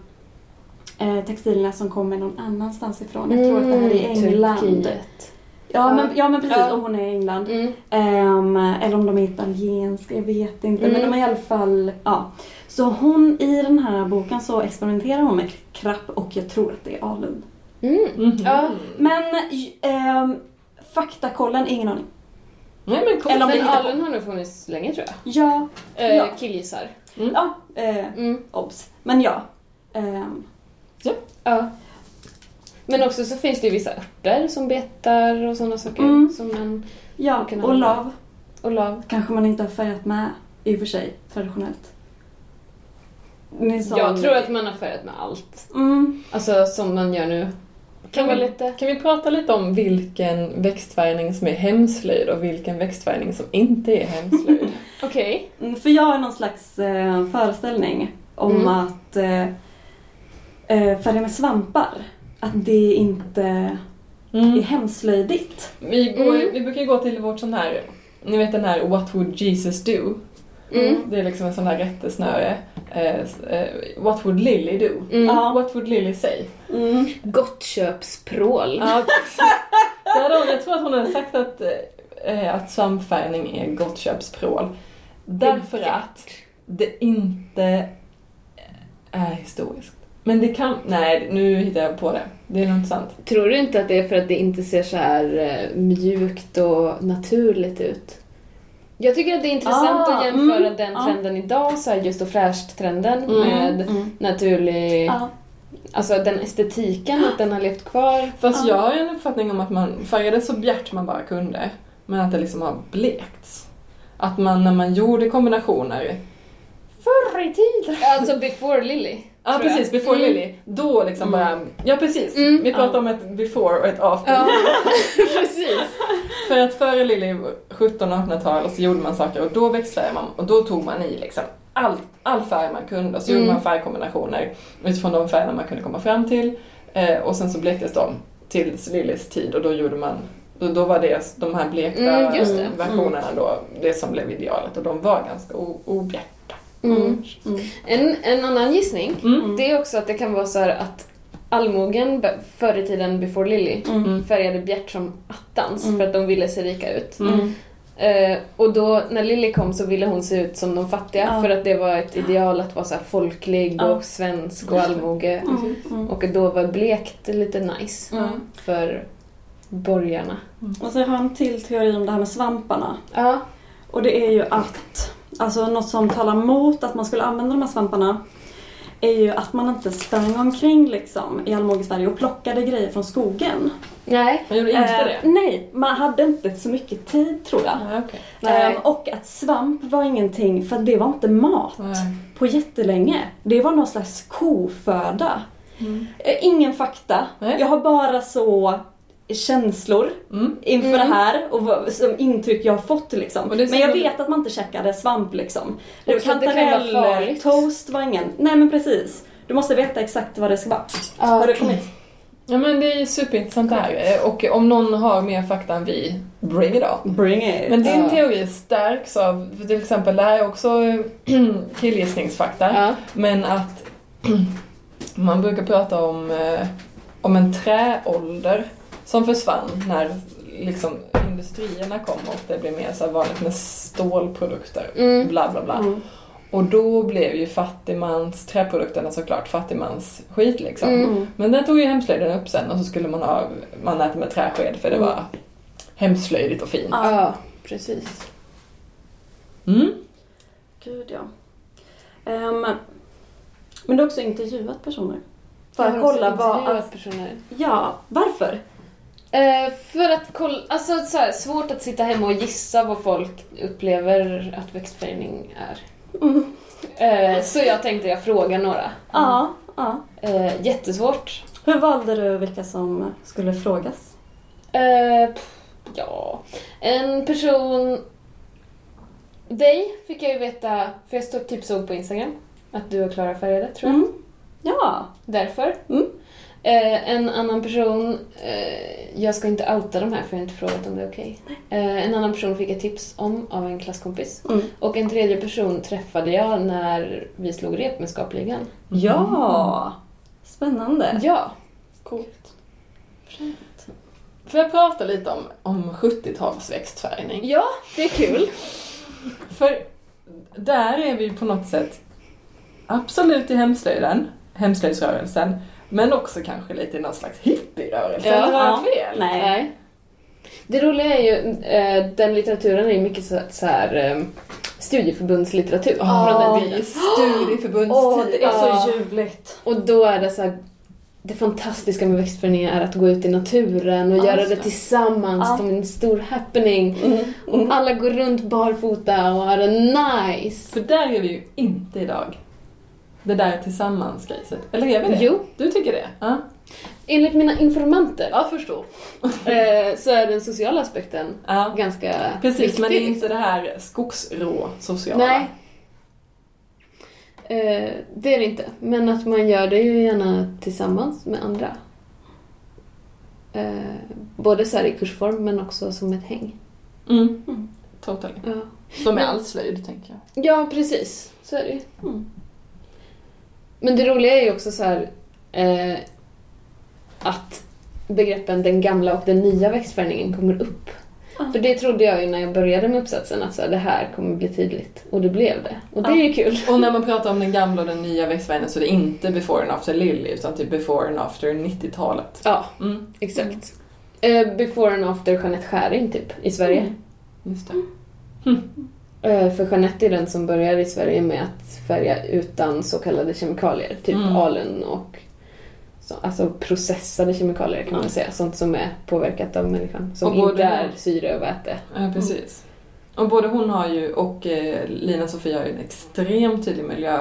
eh, textilierna som kommer någon annanstans ifrån. Jag tror att det här är Mm, England. Turkiet. Ja, men, ja men precis, Ja. och hon är i England. Mm. Ehm, eller om de är italienska, jag vet inte. Mm. Men de är i alla fall, ja. Så hon, i den här boken så experimenterar hon med krapp och jag tror att det är alun. Mm. Mhm. Ja. Men ehm, faktakollen, ingen aning. Nej men coolt. Eller om Men alun har nog funnits länge tror jag. Ja, Eh, Ja. Killgissar. ja, eh, Mm. obs. Men ja. Ehm, Ja. Men också så finns det ju vissa örter som betar och sådana saker. Mm. Som man, ja, Vilken och lav och lav. kanske man inte har färgat med i och för sig, traditionellt. Jag tror att man har färgat med allt. Mm, Alltså som man gör nu. Kan vi- lite... Kan vi prata lite om vilken växtfärgning som är hemslöjd och vilken växtfärgning som inte är hemslöjd? Okej. Mm, För jag har någon slags eh, föreställning om Mm. att eh, eh, färga med svampar, att det inte är Mm. hemslöjdigt. Vi, går, Mm. vi brukar gå till vårt sån här, ni vet den här What would Jesus do? Mm. Det är liksom en sån här rättesnöre. Eh, what would Lily do? Mm. Ja. What would Lily say? Mm. Gottköpsprål. Jag tror att hon hade sagt att, eh, att svampfärgning är gottköpsprål. Därför att det inte är historiskt. Men det kan... Nej, nu hittar jag på det. Det är nog inte sant. Tror du inte att det är för att det inte ser så här mjukt och naturligt ut? Jag tycker att det är intressant Ah, att jämföra mm, den ja. trenden idag, så här just och fräscht-trenden Mm. med Mm. naturlig... Ja. Alltså den estetiken, att den har levt kvar. Fast Ja. jag har en uppfattning om att man färgade så bjärt man bara kunde. Men att det liksom har blekts. Att man när man gjorde kombinationer förr i tiden. Alltså before Lily. Ja precis, before Mm. Lily. Då liksom Mm. bara, ja precis. Mm. Vi pratar Ja. om ett before och ett after. Ja, precis. För att före Lily 1700 och 1800-tal så gjorde man saker och då växlade man och då tog man i liksom all, all färg man kunde och så Mm. gjorde man färgkombinationer utifrån de färgerna man kunde komma fram till. Eh, och sen så blektes de tills Lillys tid och då gjorde man då, då var det de här blekta Mm, versionerna då det som blev idealet och de var ganska o- objärta. Mm. Mm. En, en annan gissning, Mm. det är också att det kan vara så här att allmogen förr i tiden, before Lily, Mm. färgade bjärt som attans Mm. för att de ville se rika ut. Mm. Eh, och då när Lily kom så ville hon se ut som de fattiga Ja. för att det var ett ideal att vara så här folklig Ja. och svensk och allmoge. Mm. Mm. Och då var blekt lite nice Mm. för borgarna. Och så har jag en till teori om det här med svamparna. Ja. Och det är ju att alltså något som talar emot att man skulle använda de här svamparna är ju att man inte sprang omkring liksom i allmoge Sverige och plockade grejer från skogen. Nej. Man gjorde inte Eh, det? Nej, man hade inte så mycket tid tror jag. Nej, okej. Nej. Ehm, och att svamp var ingenting, för det var inte mat Nej. på jättelänge. Det var någon slags koföda. Mm. Eh, Ingen fakta. Nej. Jag har bara så känslor Mm. inför Mm. det här och vad, som intryck jag har fått liksom. Men jag vet att man inte käkade svamp liksom. Också att det kan vara farligt. toast var ingen. Nej men precis. Du måste veta exakt vad det ska vara. Har det kommit? Ja men det är superintressant det här. Eh, Och om någon har mer fakta än vi, bring it on. Bring it. Men din Ja. teori stärks av, för till exempel det här är också eh, killgissningsfakta, Ja. men att man brukar prata om, eh, om en träålder som försvann när liksom industrierna kom och det blev mer så här vanligt med stålprodukter, Mm. bla bla bla. Mm. Och då blev ju fattigmans, träprodukterna såklart fattigmans skit liksom. Mm. Men den tog ju hemslöjden upp sen och så skulle man ha, man äter med träsked för det Mm. var hemslöjdigt och fint. Ja. Precis. Mm. Gud ja. Ehm, men du har också intervjuat personer. För Jag att har kolla vad... intervjuat personer. Ja, varför? Eh, för att kolla, alltså så här, svårt att sitta hemma och gissa vad folk upplever att växtförädling är. Mm. Eh, så jag tänkte jag frågar några. Ja, ja. Eh, jättesvårt. Hur valde du vilka som skulle frågas? Eh, pff, ja, en person... Dig fick jag ju veta, för jag stod, typ såg på Instagram att du och Klara färgade, tror jag. Mm. Ja. Därför. Mm. Eh, en annan person, eh, jag ska inte outa de här för jag har inte frågat om det är okej. Eh, en annan person fick ett tips om av en klasskompis. Mm. Och en tredje person träffade jag när vi slog rep med Skapligan. Ja. Spännande. Ja. Coolt. Får jag prata lite om, om 70-tals växtfärgning? Ja, det är kul. För där är vi på något sätt absolut i hemslöjden, hemslöjdsrörelsen, men också kanske lite i någon slags hippierörelse. Ja. Eller har jag Ja. fel? Nej. Nej. Det roliga är ju, eh, den litteraturen är ju mycket så, så här, eh, studieförbundslitteratur Ja, från den det tiden. är studieförbundstid. Åh, det är så ljuvligt. Och då är det så här, det fantastiska med växtförädling är att gå ut i naturen och Ja, göra det tillsammans Ja. som en stor happening. Mm. Och alla går runt barfota och har det nice. För där är vi ju inte idag. Det där tillsammans-grejset. Eller är vi det? Jo, Du tycker det? Ja. enligt mina informanter Jag förstår. eh, så är den sociala aspekten Ja. ganska Precis, viktig. men det är inte det här skogsrå sociala. Nej. Eh, det är det inte. Men att man gör det ju gärna tillsammans med andra. Eh, både så här i kursform men också som ett häng. Mm. Mm. Totally. Ja, Som Men- all slöjd, tänker jag. ja precis. Så är det ju. Mm. Men det roliga är ju också så här eh, att begreppen den gamla och den nya växtförädlingen kommer upp. Ja. För det trodde jag ju när jag började med uppsatsen att så här, det här kommer bli tydligt. Och det blev det. Och det Ja. är ju kul. Och när man pratar om den gamla och den nya växtfärgen så är det inte before and after Lily utan typ before and after 90-talet. Ja, Mm, exakt. Eh, before and after Jeanette Skäring typ, i Sverige. Mm. just det. Eh, för Jeanette är den som börjar i Sverige med att färga utan så kallade kemikalier. Typ Mm. alen och så, alltså processade kemikalier kan man säga. Sånt som är påverkat av människan. Som inte är syre och väte. Ja, precis. Och både hon har ju och eh, Lina Sofia har ju en extremt tydlig miljö,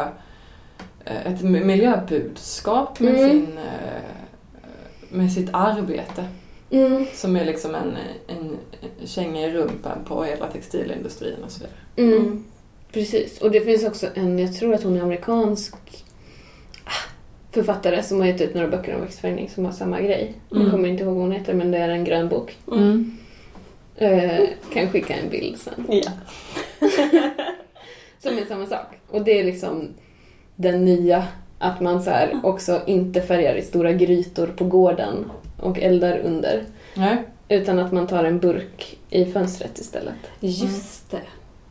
eh, ett mi- miljöbudskap med, Mm. sin, eh, med sitt arbete. Mm. Som är liksom en, en känga i rumpan på hela textilindustrin och så vidare. Mm. Precis. Och det finns också en, jag tror att hon är amerikansk ah, författare som har gett ut några böcker om växtförädling som har samma grej. Mm. Jag kommer inte ihåg vad hon heter men det är en grön bok. Mm. Eh, kan skicka en bild sen. Ja. Som är samma sak. Och det är liksom den nya, att man så här också inte färgar i stora grytor på gården och eldar under. Nej. Utan att man tar en burk i fönstret istället. Just det.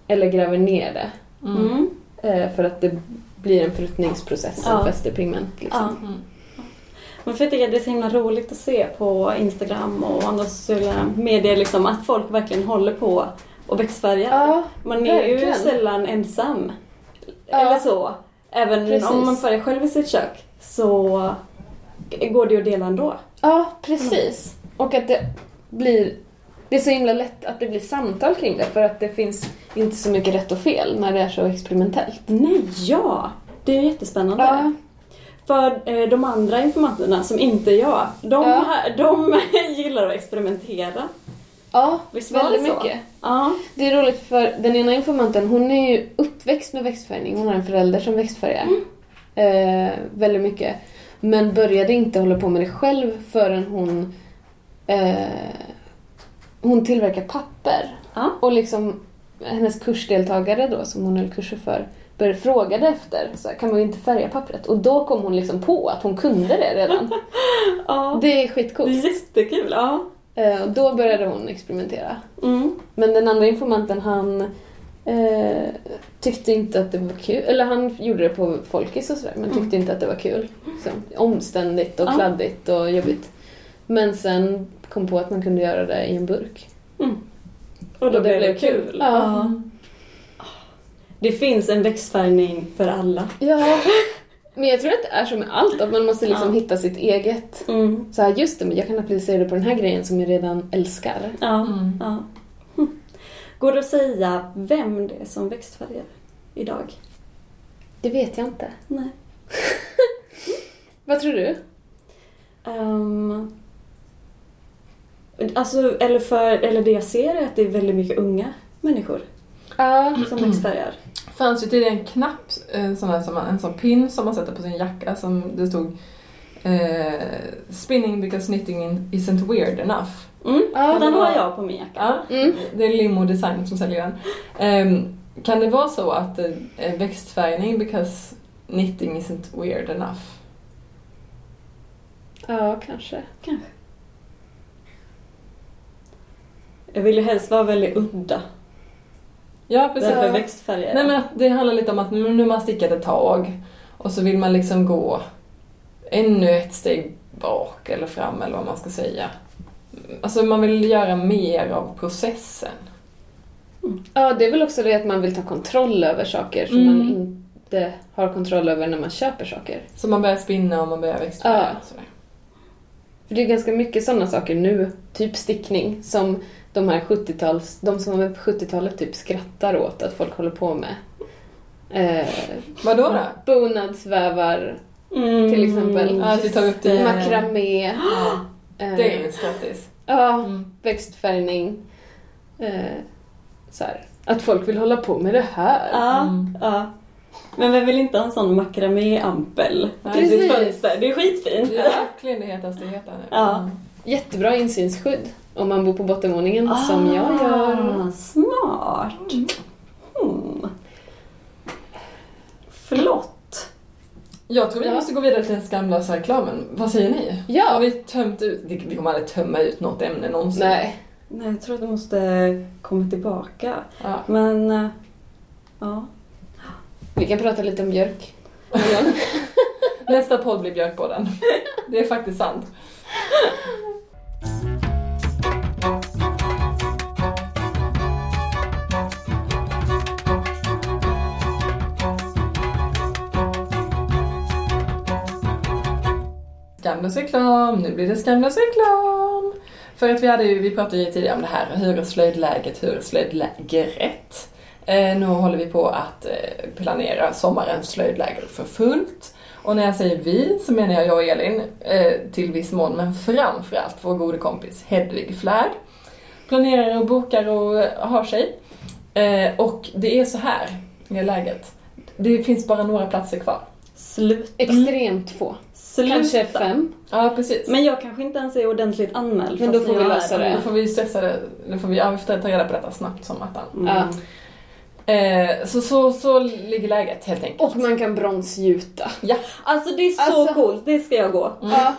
Eller gräver ner det. Mm. Mm. Eh, för att det blir en fruktningsprocess som Ja. fäster pigment. Liksom. Ja. Mm. Men för jag tycker att det är så himla roligt att se på Instagram och andra sociala medier liksom, att folk verkligen håller på och växtfärgar. Ja, man är ju verkligen. sällan ensam. Ja. Eller så. Även Precis. om man färgar själv i sitt kök så går det att dela ändå. Ja, precis. Och att det blir... Det är så himla lätt att det blir samtal kring det för att det finns inte så mycket rätt och fel när det är så experimentellt. Nej, ja! Det är jättespännande. Ja, För eh, de andra informanterna som inte är jag, de, Ja. de gillar att experimentera. ja Visst var väldigt det så? mycket. Ja. Det är roligt för den ena informanten hon är ju uppväxt med växtfärgning. Hon har en förälder som växtfärgar. Eh, väldigt mycket. Men började inte hålla på med det själv förrän hon eh, hon tillverkar papper. Ja. Och liksom hennes kursdeltagare då som hon höll kurser för började frågade efter så här, kan man inte färga pappret? Och då kom hon liksom på att hon kunde det redan. ja. Det är Det är skitcoolt. jättekul. Ja. Eh, och då började hon experimentera. Mm. Men den andra informanten han eh, tyckte inte att det var kul. Eller han gjorde det på folkis och sådär men tyckte inte att det var kul. Så, omständigt och kladdigt och jobbigt. Men sen kom på att man kunde göra det i en burk. Mm. Och då Och det blev det kul. kul. Ja. Det finns en växtfärgning för alla. Ja. Men jag tror att det är som med allt, att man måste liksom Ja. hitta sitt eget. Mm. Så här, just det, men jag kan applicera det på den här grejen som jag redan älskar. Ja. Mm. ja. Går det att säga vem det är som växtfärgar idag? Det vet jag inte. Nej. Vad tror du? Ehm, alltså, eller, för, eller det jag ser är att det är väldigt mycket unga människor Ja. som växtfärgar. fanns ju tidigare en knapp, eh, sån som man, en sån pin som man sätter på sin jacka som det stod eh, Spinning because knitting in- isn't weird enough. Mm. Ja, den har var- jag på min jacka. Ja, Mm. det är Limo Design som säljer den. Ehm, kan det vara så att eh, växtfärgning because knitting isn't weird enough? Ja, kanske. Kanske. Jag vill ju helst vara väldigt udda. Ja, precis. Därför växtfärgar Nej men det handlar lite om att nu nu har man stickat ett tag och så vill man liksom gå ännu ett steg bak eller fram eller vad man ska säga. Alltså man vill göra mer av processen. Ja, det är väl också det att man vill ta kontroll över saker som Mm. man inte har kontroll över när man köper saker. Så man börjar spinna och man börjar växtfärga. Ja. och sådär. För det är ganska mycket sådana saker nu, typ stickning, som de här 70-tals, de som var på 70-talet typ skrattar åt att folk håller på med. Eh, Vadå då? bonadsvävar, Mm. Till exempel. Ja, att vi tar upp det. makramé, Ja, det är ju en skrattis. ja, Mm. växtfärgning. Eh, så här. Att folk vill hålla på med det här. Ja, Mm. ja. Men vem vill inte ha en sån makramé-ampel i Precis. sitt fönster? Det är skitfint. Det är verkligen det hetaste heta nu. Ja. Jättebra insynsskydd om man bor på bottenvåningen som jag gör. Ah, Smart. Hmm. Flott. Jag tror vi Ja. måste gå vidare till den skamlösa reklamen. Vad säger ni? Ja. Har vi tömt ut? det- Vi kommer aldrig tömma ut något ämne någonsin. Nej. Nej, jag tror att du måste komma tillbaka. Ja. Men, eh, ja. Vi kan prata lite om björk. Nästa podd blir Björkpodden. Det är faktiskt sant. Skamlös reklam, nu blir det skamlös reklam. För att vi hade ju, vi pratade ju tidigare om det här, hur är slöjdläget, hur är slöjdlägret? Eh, nu håller vi på att eh, planera sommarens slöjdläger för fullt. Och när jag säger vi så menar jag jag och Elin eh, till viss mån, men framförallt vår gode kompis Hedvig Flärd. Planerar och bokar och har sig. Eh, och det är så här, är läget. Det finns bara några platser kvar. Sluta. Extremt få. Sluta. Kanske fem. Ja, precis. Men jag kanske inte ens är ordentligt anmäld. Men då får vi lösa det. Då får vi stressa det, då får vi, ja, vi får ta reda på detta snabbt som attan. Mm. Ja. Eh, så, så, så ligger läget helt enkelt. Och man kan bronsgjuta. Ja, Alltså det är så Alltså- coolt, det ska jag gå. Ja.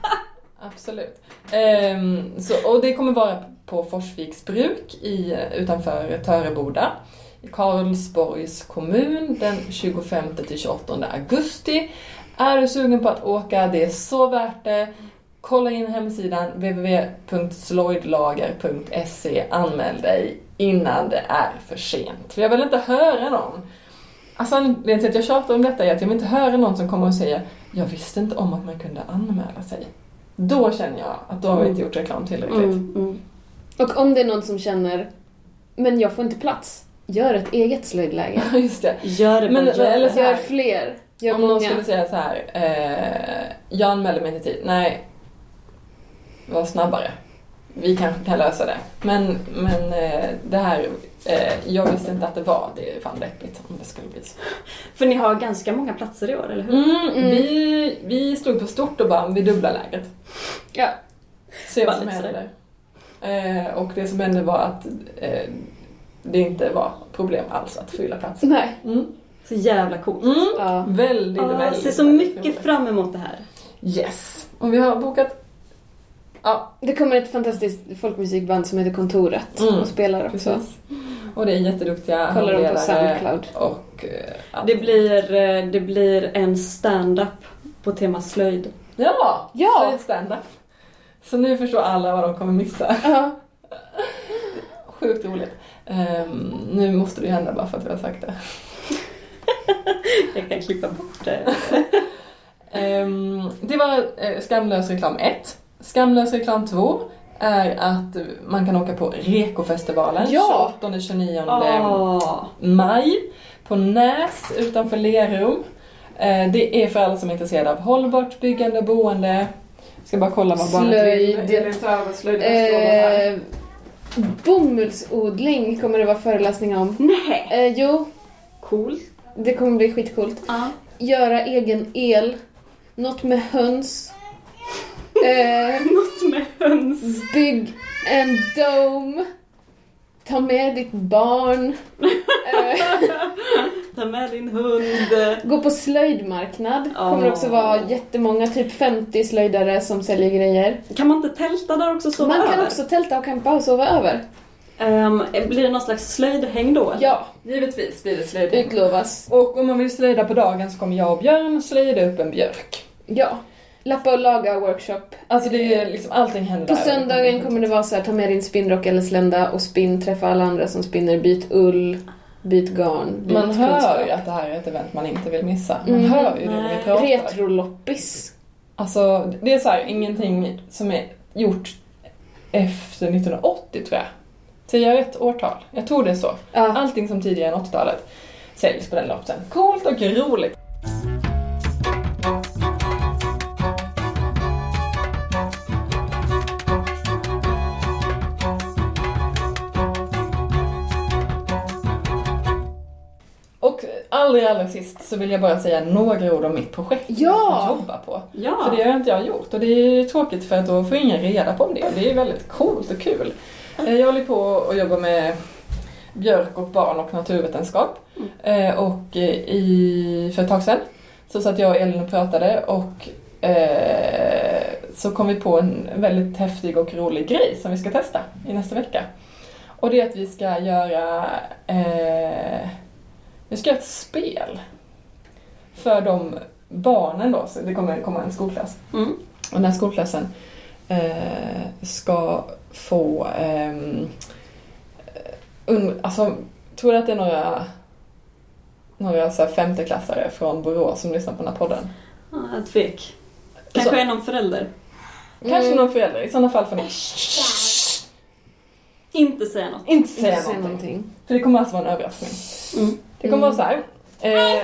absolut. Ehm, så, och det kommer vara på Forsviks bruk i, utanför Töreboda Karlsborgs kommun den 25-28 augusti. Är du sugen på att åka, det är så värt det. kolla in hemsidan www.sloidlager.se. anmäl dig innan det är för sent. För jag vill inte höra någon Alltså anledningen till att jag tjatar om detta är att jag vill inte höra någon som kommer och säger Jag visste inte om att man kunde anmäla sig. Då känner jag att då har vi inte gjort reklam tillräckligt. Mm, mm. Och om det är någon som känner, men jag får inte plats, gör ett eget slöjdläger. Just det. Gör det, Men- bara gör eller så här- Gör fler. Gör Om någon många. skulle säga så här, eh, jag anmäler mig till tid. Nej, var snabbare. Vi kanske kan lösa det. Men, men eh, det här, eh, jag visste inte att det var det. är fan deppigt om det skulle bli så. För ni har ganska många platser i år, eller hur? Mm, Mm. Vi, vi stod på stort och band vid dubbla lägret. Ja. Se vad som Bara händer. Eh, och det som hände var att eh, det inte var problem alls att fylla platsen. Nej. Mm. Så jävla coolt. Mm. Ja. Väldigt, Jag väldigt. ser så väldigt mycket roligt. fram emot det här. Yes. Och vi har bokat... Ja, Det kommer ett fantastiskt folkmusikband som heter Kontoret Mm. och spelar också. precis. Och det är jätteduktiga Kollar dem på Soundcloud. Och... allt. Det blir, eh, det blir en stand-up på tema slöjd. Ja! Ja! Så är det stand-up. Så nu förstår alla vad de kommer missa. Ja. Sjukt roligt. Ehm, nu måste det hända bara för att vi har sagt det. Jag kan klippa bort det. Ehm, det var eh, Skamlös reklam 1. Skamlös reklam 2 är att man kan åka på Rekofestivalen Ja. 28-29 Åh. maj på Näs utanför Lerum. Eh, det är för alla som är intresserade av hållbart byggande och boende. Ska bara kolla vad barnet vill. Slöjd. Eh, bomullsodling kommer det vara föreläsning om. Nej! Eh, jo, Cool. det kommer bli skitcoolt. Ja. Göra egen el. Något med höns. Eh, Något med höns. bygg en dome. Ta med ditt barn. Ta med din hund. gå på slöjdmarknad. Ja. kommer också vara jättemånga, typ 50 slöjdare som säljer grejer. Kan man inte tälta där också och sova Man kan över? också tälta och campa och sova över. Ehm, blir det någon slags slöjdhäng då? eller? Ja, Givetvis blir det slöjd. utlovas. Och om man vill slöjda på dagen så kommer jag och Björn slöjda upp en björk. Ja. Lappa och laga workshop. Alltså det är liksom, allting händer På där. söndagen kommer det vara så här, ta med din spinnrock eller slända och spinn, träffa alla andra som spinner, byt ull, byt garn, byt Man hör kunskap. ju att det här är ett event man inte vill missa. Man Mm. hör ju det när vi pratar. Retroloppis. Alltså, det är så här, ingenting som är gjort efter 1980 tror jag. Säger jag rätt årtal? Jag tror det är så. Ja. Allting som tidigare än 80-talet säljs på den loppsen. Coolt och roligt. Allra, allra sist så vill jag bara säga några ord om mitt projekt Ja! jag jobbar på. Ja. För det har inte jag gjort och det är tråkigt för att då får ingen reda på om det. Det är väldigt coolt och kul. Eh, Jag håller på och jobbar med björk och barn och naturvetenskap. Eh, Och eh, i, för ett tag sedan så satt jag och Elin och pratade och eh, så kom vi på en väldigt häftig och rolig grej som vi ska testa i nästa vecka. Och det är att vi ska göra eh, vi ska göra ett spel för de barnen då, så det kommer komma en skolklass. Mm. Och den här skolklassen eh, ska få... ehm, un, alltså, tror du att det är några, några så här femteklassare från Borås som lyssnar på den här podden? Ja, jag tvek. Kanske Så- är någon förälder. Kanske Mm. någon förälder, i sådana fall får ni Inte säga något. inte säga Inte säga någonting. någonting. För det kommer alltså vara en överraskning. Mm. Det kommer Mm. vara så här. Eh,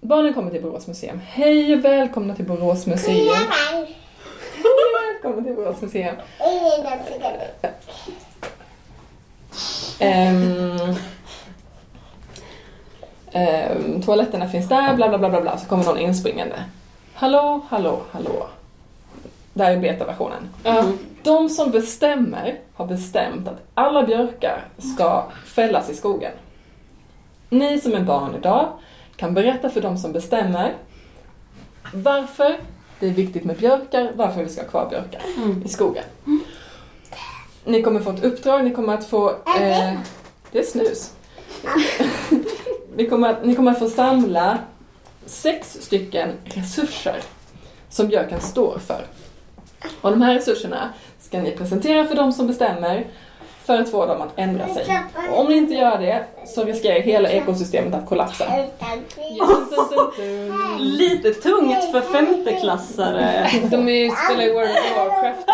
barnen kommer till Borås museum. Hej och välkomna till Borås museum. Välkomna till Borås museum. Ehm, ehm, toaletterna finns där, bla bla bla bla bla. Så kommer någon inspringande. Hallå, hallå, hallå. Där är betaversionen. Ja. De som bestämmer har bestämt att alla björkar ska fällas i skogen. Ni som är barn idag kan berätta för de som bestämmer varför det är viktigt med björkar, varför vi ska ha kvar björkar Mm. i skogen. Ni kommer få ett uppdrag, ni kommer att få... Eh, det är snus. ni, kommer att, ni kommer att få samla sex stycken resurser som björken står för. Och de här resurserna ska ni presentera för de som bestämmer för att få dem att ändra sig. Och om ni inte gör det så riskerar hela ekosystemet att kollapsa. Lite tungt för femteklassare. De är spelar ju World of Warcraft.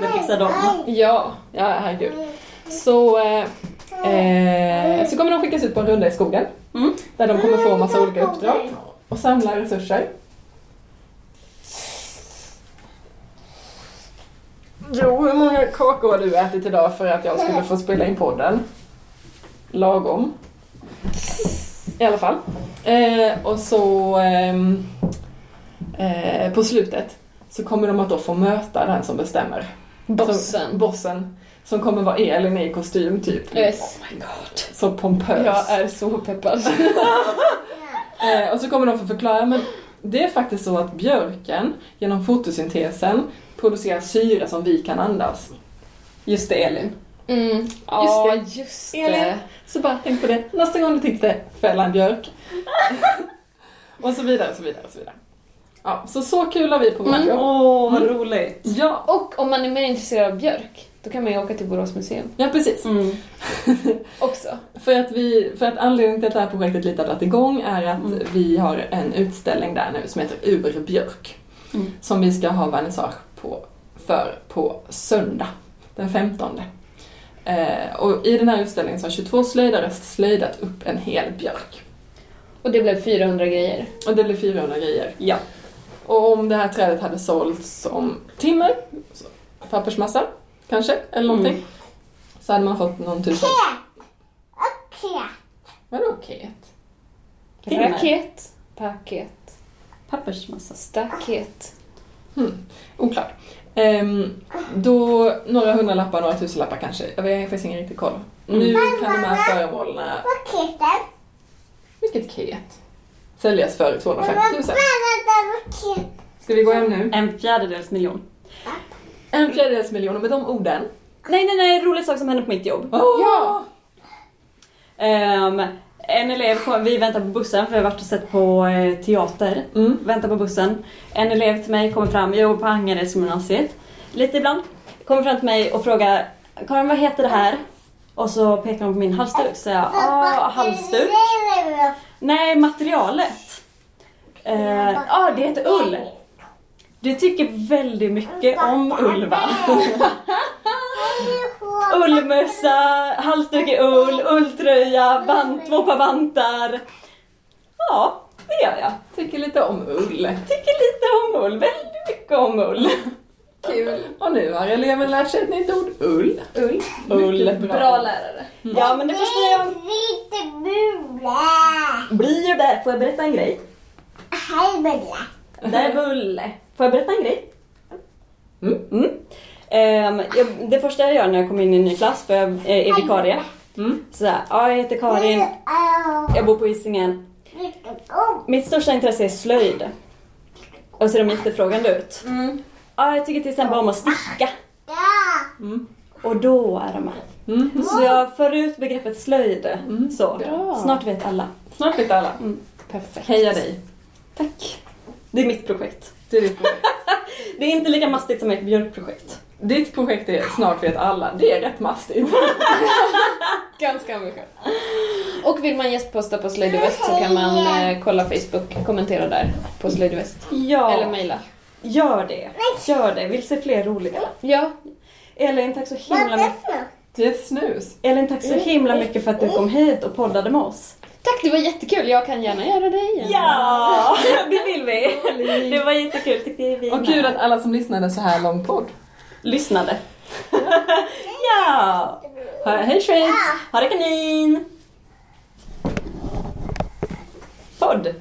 Det fixar de. Ja, ja herregud. Så, eh, eh, så kommer de skickas ut på en runda i skogen. Mm. Där de kommer få massa olika uppdrag och samla resurser. Jo, hur många kakor har du ätit idag för att jag skulle få spela in podden? Lagom. I alla fall. Eh, och så ehm, eh, på slutet så kommer de att då få möta den som bestämmer. Som, Bossen. bossen. Som kommer vara Elin i kostym typ. Yes. Så pompös. Jag är så peppad. Eh, och så kommer de få förklara, men det är faktiskt så att björken genom fotosyntesen producerar syre som vi kan andas. Just det Elin. Mm. Ja, just det. Elin. Så bara tänk på det nästa gång du tänkte fälla en björk. och så vidare, så vidare, så vidare. Ja, så så kul har vi på Mm. Åh, vad roligt. Ja, Och om man är mer intresserad av björk, då kan man ju åka till Borås museum ja, precis. Mm. också. För att, vi, för att anledningen till att det här projektet lite har dragit igång är att Mm. vi har en utställning där nu som heter Ur björk. Mm. Som vi ska ha vernissage på, för på söndag, den 15. Eh, och i den här utställningen så har 22 slöjdare slöjdat upp en hel björk. Och det blev 400 grejer. Och det blir 400 grejer. Ja. Och om det här trädet hade sålts som timmer, pappersmassa kanske, eller någonting, Mm. så hade man fått någon tusen... Okej. Vadå ket? Raket, paket, Pappersmassa. staket. Hmm, oklart. Ehm, då några hundralappar, några tusenlappar kanske. Jag vet- jag har faktiskt ingen riktig koll. Nu kan de här föremålen, Paketen. vilket ket, säljas för 250 000. Vänta, paket. Ska vi gå hem nu? En fjärdedels miljon. En fjärdedels miljon, och med de orden. Nej, nej, nej, rolig sak som hände på mitt jobb. Ja! Ehm, en elev kom, vi väntar på bussen för vi har varit och sett på eh, teater. Mm. Väntar på bussen. En elev till mig kommer fram, jag jobbar på Angeredsgymnasiet. Lite ibland. Kommer fram till mig och frågar Karin vad heter det här? Och så pekar hon på min halsduk. Så jag, ah, halsduk? Nej, materialet. Ja, eh, ah, det heter ull. Du tycker väldigt mycket om ull va? Ullmössa, halsduk i ull, ulltröja, band, två par vantar. Ja, det gör jag. Tycker lite om ull. Tycker lite om ull, väldigt mycket om ull. Kul. Och nu har eleven lärt sig ett nytt ord. Ull. Ull. Ull. Mycket Bra lärare. Ja, men det första jag... Lite bulla. Blir det? Får jag berätta en grej? Hej bulla. Det är Bulle. Får jag berätta en grej? Mm. Mm. Ehm, det första jag gör när jag kommer in i en ny klass, för jag är vikarie. Mm. Så här, ja, jag heter Karin, jag bor på Hisingen. Mitt största intresse är slöjd. Och ser de jättefrågande ut. Ja, jag tycker till exempel om att sticka. Mm. Och då är de med. Mm. Så jag för ut begreppet slöjd. Så. Bra. Snart vet alla. Snart vet alla. Perfekt. Heja dig. Tack. Det är mitt projekt. Det är ditt projekt. Det är inte lika mastigt som ett björkprojekt. Ditt projekt är Snart vet alla. Det är rätt mastigt. Ganska ambitiöst. Och vill man gästposta på Slöjd Väst så kan man eh, kolla Facebook, kommentera där på Slöjd Väst. Ja, Eller mejla. gör det. Gör det. Vill se fler roliga. Ja, Elin, tack så himla mycket. Det är snus. Elin, tack så himla mycket för att du kom hit och poddade med oss. tack det var jättekul. Jag kan gärna göra det igen. Ja, det vill vi. Det var jättekul tyckte vi Och kul att alla som lyssnade så här lång podd. Lyssnade. ja. Hej Schweiz! Ha det kanin! Podd.